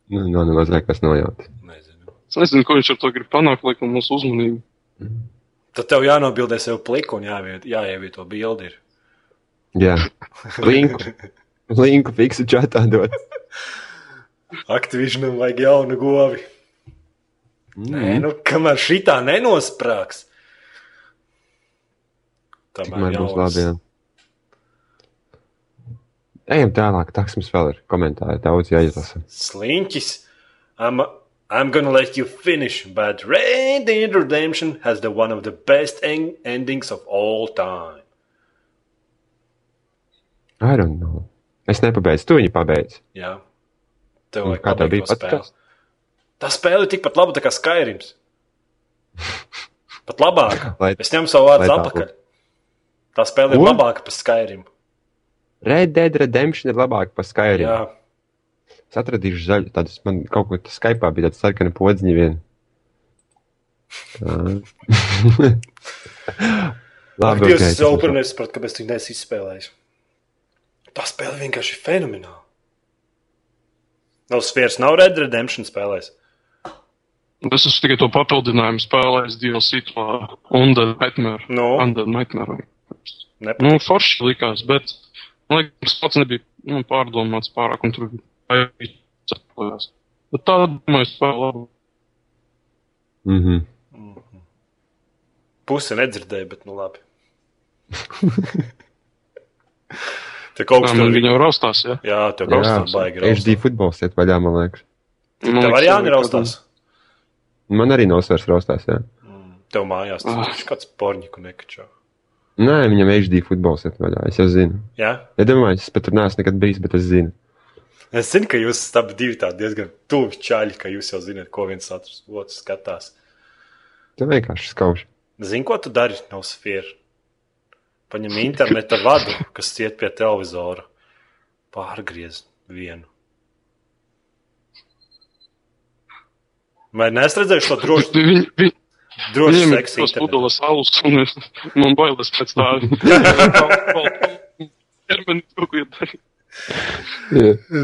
Nu, nav nemaz liekas nojauta. Nezinu. Es nezinu, ko viņš ar to grib panākt, laikam mūsu uzmanību. Tad tev jānobildē sev pliku un jāievieto, jāievieto bildi. Ir. Jā, linku. Linku fiksu čatā dot. Activisionam vajag jaunu govi. Nē, Mm. nu, kamēr šitā nenosprāgs. Tikmēr būs labi. Jā. Ejam tālāk. Taks mums vēl ir komentāri. Daudz jāizlasa. Sliņķis. I'm, I'm gonna let you finish, but Red Dead Redemption has the one of the best en endings of all time. I don't know. Es nepabeidzu. Tu viņu pabeidz. Jā. Tev kā tev bija spēli. Tā spēle ir tikpat laba kā Skyrims. Pat labāka. Lai- Es ņemu savu vārdu atpakaļ. Tā spēle ir Ko? labāka par Skyrim. Red Dead Redemption ir labāk par Skyrim. Jā, Es atradīšu zaļu. Tādas man kaut kur Skype bija tāda sarkana podziņa vien. Tā. Labi, Dievs, ok, es tas jau par nesapratu, kāpēc tu neesi izspēlējis. Tā spēle vienkārši ir fenomenāla. Nav sfēras, nav Red Redemption spēlēs. Es esmu tikai to papildinājumu spēlējis DLC to Undead Nightmare. Nu, Undead Nightmare. nepat. Nu, forši likās, bet, man liekas, tas pats nebija nu, pārdomāts pārāk, un tur bija jāatcerās. Bet tā, domāju, spēlē labi. Mhm. Pusi nedzirdēju, bet nu labi. Te kaut kas Jā, man tur viņa jau raustās, jā. Jā, tev kaut kas tur baigi. HD futbols iet vaļā, man liekas. Man Tev liekas, arī jau Jāni raustās. Man arī nav svars raustās, jā. Tev mājās tas Ah. viņš kāds porņiku nekačā. Nē, viņam HD futbols vaļā, es jau zinu. Jā? Ja domāju, es pat tur neesmu nekad bijis, bet es zinu. Es zinu, ka jūs abi divi tādi diezgan tuvi čaļi, ka jūs jau zināt, ko viens otrs otrs skatās. Tu vienkārši skauž. Zini, ko tu dari no sfēra? Paņem interneta vadu, kas iet pie televizora, pārgriez vienu. Vai neesat šo drošu, drošu viņiem ir seksu tas internetu? pudeles alus, un es, man bailes pēc tā. Ķermeni kaut ko darīt.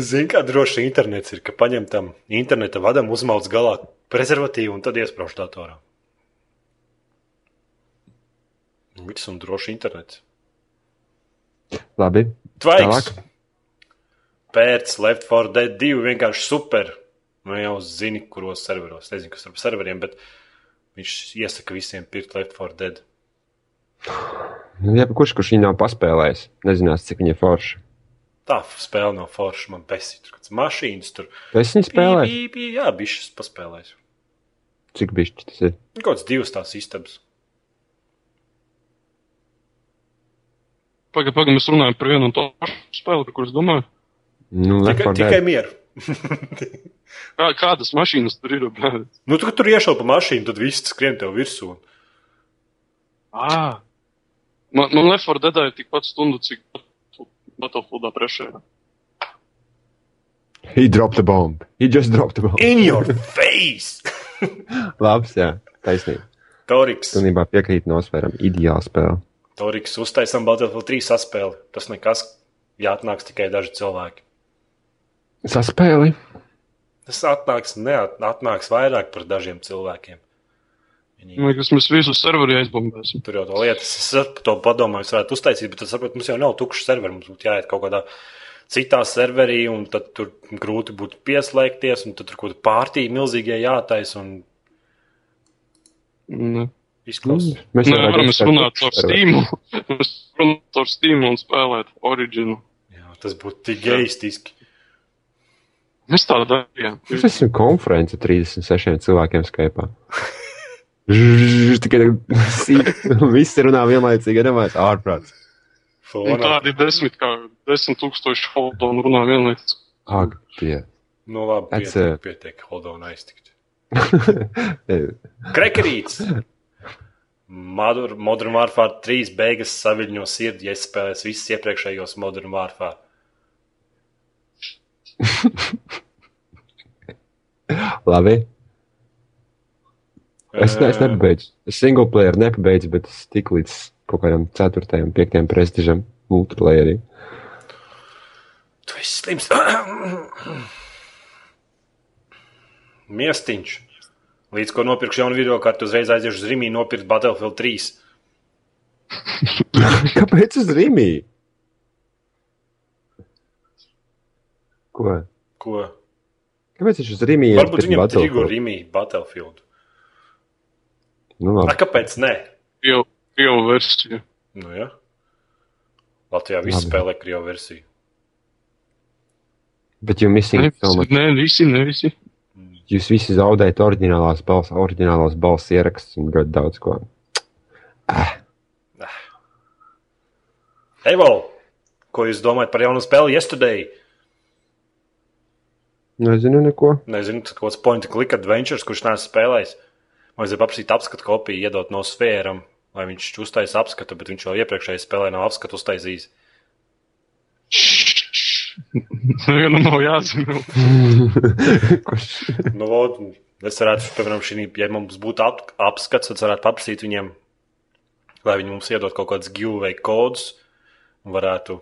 Zini, kā droši internets ir, ka paņem tam interneta vadam, uzmauc galā prezervatīvu un tad iesprāž datorā. Viss un droši internets. Labi. Tvaiks! Tālāk. Pēc Left 4 Dead 2 vienkārši super. Nu jau zini, kuros serveros. Nezinu, kas ar serveriem, bet viņš iesaka visiem pirkt Left 4 Dead. Nu, Ja kurš, kurš viņu nav paspēlējis, nezinās, cik viņa forša. Tā spēle nav forša, man besīt. Tur kāds mašīnas tur. Tu esi viņu spēlējis? Pī, pī, pī, jā, bišķis paspēlējis. Cik bišķi tas ir? Nu, Kaut kāds divas tās istabas. Pagaid, pagaid, mēs runājam par vienu un to pašu spēli, par kuras domāju. Nu, Tikai, 4 tikai mieru. Kā, kādas mašīnas tur ir? Nu, tu, kad tur iešaup pa mašīnu, tad viss skrien tev virsū. Ah. Man, man Left 4 Dead ir tikpat stundu, cik Battlefieldā priekšējā. He dropped the bomb. He just dropped the bomb. In your face! Labs, jā. Taisnība. Toriks. Pilnībā piekrīt nosvēram. Ideāla spēle. Toriks uztaisām Battlefield 3 saspēli. Tas nekas. Jāatnāks tikai daži cilvēki. Saspēli. Tas atnāks, neatnāks vairāk par dažiem cilvēkiem. Viņi Man liekas, mēs visus serveri aizbombēsim. tur jau to lietas. Es par to padomāju, es varētu uztaisīt, bet es saprotu, mums jau nav tukšs serveri. Mums būtu jāiet kaut kādā citā serverī, un tad tur grūti būtu pieslēgties, un tad tur kaut kāda pārtīja milzīgie jātais un Ne. izklausās. Mēs Nē, varam runāt ar. Steam. Mēs runāt ar Steam un spēlēt Originu. Jā, tas būtu tik geistiski. Mēs tā darījām. Mums esam konference 36 cilvēkiem Skype. Tikai. Visi runā vienlaicīgi, nemājas ārprāts. Tādi desmit, kā desmit tūkstoši holdo un runā vienlaikus. Ak, tie. Nu, labi, pietiek, pietiek, hold on, aiztikt. Krekerīts! Modern, Warfare 3 beigas saviļņo sirdi, ja es spēlēju visus iepriekšējos Modern Warfare. Labi. Es, ne, es nepabeidzu. Es single player nepabeidzu, bet es tiku līdz kaut kādam 4. un 5. prestižam multiplayerī. Tu esi slims. Miestiņš. Līdz ko nopirkšu jaunu video kartu, uzreiz aiziešu uz Rīgā nopirkt Battlefield 3. Kāpēc uz Rīgā? Ko? Ko? Kāpēc viņš uz Rīgā Varbūt viņam tirgo Rīgā Battlefield. Nu, A, labi. kāpēc ne? Krievu, krievu versiju. Nu, ja. Latvijā viss Labi. spēlē krievu versiju. Bet you missing Ne, so much. ne, visi, ne visi. Jūs visi zaudējat oriģinālās balss, oriģinālās balss ierakstus un ļoti daudz ko. Evo, ko jūs domājat par jaunu spēli Yesterday? Nezinu neko. Nezinu, tas kaut kāds point and click adventures, kurš neesmu spēlējis. Vajadzēja paprasīt apskatu kopiju, iedot no sfēram, lai viņš uztaisītu apskatu, bet viņš jau iepriekšējā spēlē nav apskatu uztaisījis. Nevienam nav jāzina. Nu, vod, es varētu, piemēram, šī, ja mums būtu ap, apskats, tad varētu paprasīt viņiem, lai viņi mums iedod kaut kādus giveaway kodus un varētu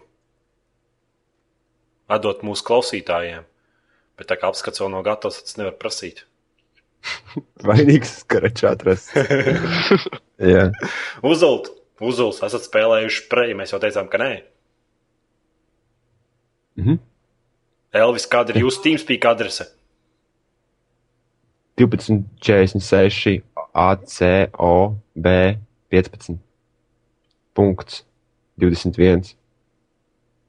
atdot mūsu klausītājiem. Bet tā kā apskats vēl nav gatavs, tad es nevaru prasīt. Vainīgs skaračs atrasts. Jā. Uzult, uzuls, esat spēlējuši preju, mēs jau teicām, ka nē. Mhm. Elvis, kāda ir jūsu TeamSpeak adrese? 1246 ACOB 15. Punkts 21.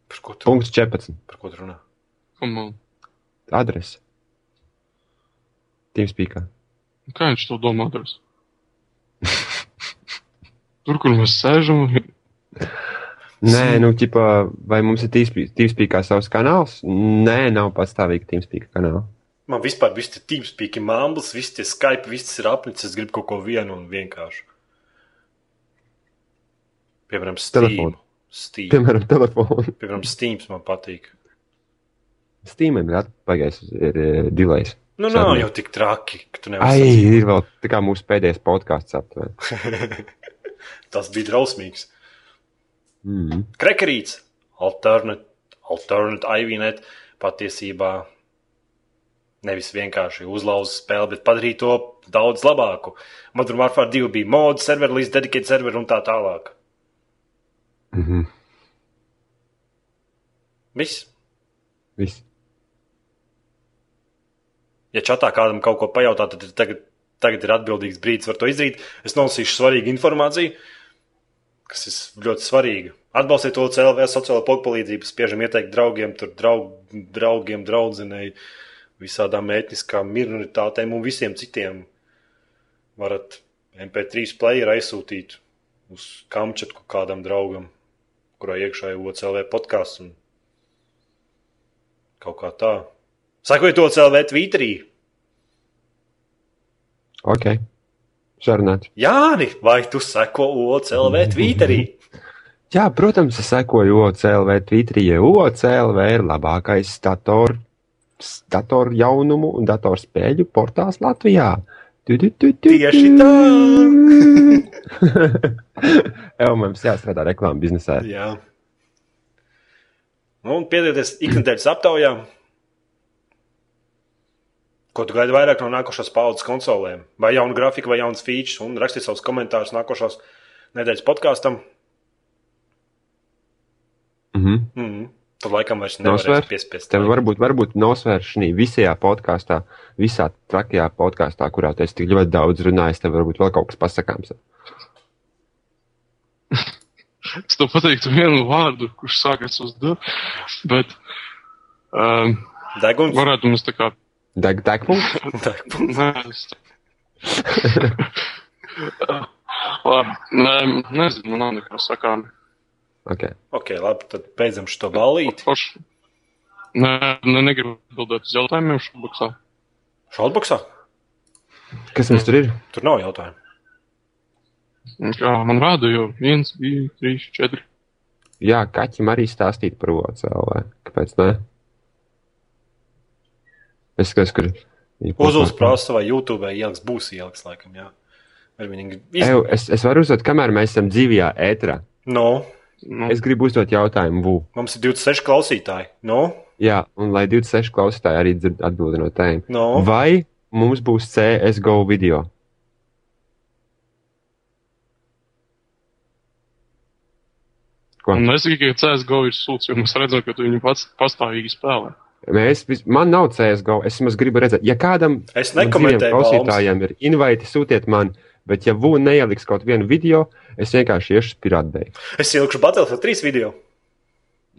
Par ko tu, Punkts 14. par ko tu runā? Come on. Adrese. Teamspeakā. Kā viņš to domā? Tur, kur mēs sēžam, Nē, nu, ķipā, vai mums ir Teamspeakā savs kanāls? Nē, nav pastāvīgi Teamspeakā kanāla. Man vispār viss ir tīmspīki, mambls, viss ir Skype, viss ir apnicis. Es gribu kaut ko vienu un vienkāršu. Piemēram, Steam. Telefonu. Steam. Piemēram, telefonu. Piemēram, Steams man patīk. Steamam ir atpagājis, ir uh, delays. Nu, Sarunā. nav jau tik traki, ka tu Ai, nevari. ir vēl tā kā mūsu pēdējais podkāsts aptuveni. Tas bija drausmīgs. Mm. Krekerīts, alternate, alternate IVNet patiesībā nevis vienkārši uzlauza spēli, bet padarīja to daudz labāku. Modern Warfare 2 bija mods, server, līdz dedicated server un tā tālāk. Mm -hmm. Viss. Viss. Ja čatā kādam kaut ko pajautā, tad tagad, tagad ir atbildīgs brīdis, var to izdarīt. Es nolasīšu svarīgu informāciju, kas ir ļoti svarīga. Atbalstiet to CLV sociālo podkāstu palīdzību, spiežam ieteikt draugiem, tur draug, draugiem, draudzenei, visādām etniskām minoritātēm un visiem citiem. Varat MP3 player aizsūtīt uz Kamčatku kādam draugam, kurā iekšā ir OCLV podkāsts un kaut kā tā. Sakojiet to CLV Twitterī. Ok. Sarunāt. Jāni, vai tu seko OCLV Twitterī? Jā, protams, es sekoju OCLV Twitterī, OCLV ir labākais dator, dator jaunumu un datorspēļu portāls Latvijā. Tu, tu, tu, tu, Tieši tā. Jā, mums jāstrādā reklāmas biznesā. Jā. Nu, un piedalieties ikdienas aptaujā. Ko tu gaidi vairāk no nākošās paudzes konsolēm? Vai jaunu grafiku, vai jaunas features, un rakstiet savus komentārus nākošās nedēļas podkāstam. Mm -hmm. Mm -hmm. Tad laikam vairs nevarēs piespiest. Tev varbūt, varbūt nosvērš šī visajā podkāstā, visā trakajā podkāstā, kurā tu esi tik ļoti daudz runājis, tev varbūt vēl kaut kas pasakāms. es tev pateiktu vienu vārdu, kurš sākas uz D, bet um, Deguns. varētu mums tā kā. Deg. Nē, es... Labi, nezinu, man nav nekas sakām. Okay. Ok, labi, tad beidzam šo balīti. Nē, ne, negribu atbildēt uz jautājumiem šobrīd. Šautboksā? Kas mums tur ir? Tur nav jautājumu. Jā, man rāda jau viens, divi, trīs, četri. Jā, kaķim arī stāstīt par OCLV. Kāpēc ne? Es skatos, kur. posmā- prasa, vai YouTube ieliks, būs ieliks, laikam, jā. Iz... Eju, es, es varu uzdot, kamēr mēs esam dzīvajā ētrā. No, Nu, Es gribu uzdot jautājumu, Vu. mums ir 26 klausītāji. No, Jā, un lai 26 klausītāji arī dzird atbildi no tēm. no. Vai mums būs CSGO video? Ko? Un es tikai CSGO ir sūds, jo mēs redzam, ka tu viņu pats pastāvīgi spēlē. Mēs, man nav CSGO, es vismaz gribu redzēt, ja kādam Es no klausītājiem ir inviti, sūtiet man, bet ja Vu neieliks kaut vienu video, es vienkārši iešu pirātbēju. Es ielikšu Battlefield 3 video.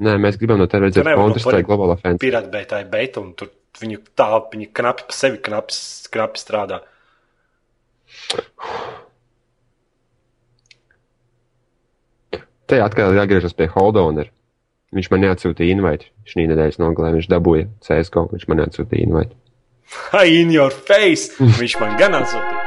Nē, mēs gribam no tevis redzēt no Counter-Strike pari- Global Offense. Pirāta beigta ir beigta, un tur viņu tā, viņi knapi pa sevi knapi, knapi strādā. Te atkal jāgriežas pie Holdowner. Viņš man neatsūtīja invite. Šī nedēļas nogalē viņš dabūja CSGO, viņš man neatsūtīja invite. Hi, in your face! Viņš man gan atsūtīja.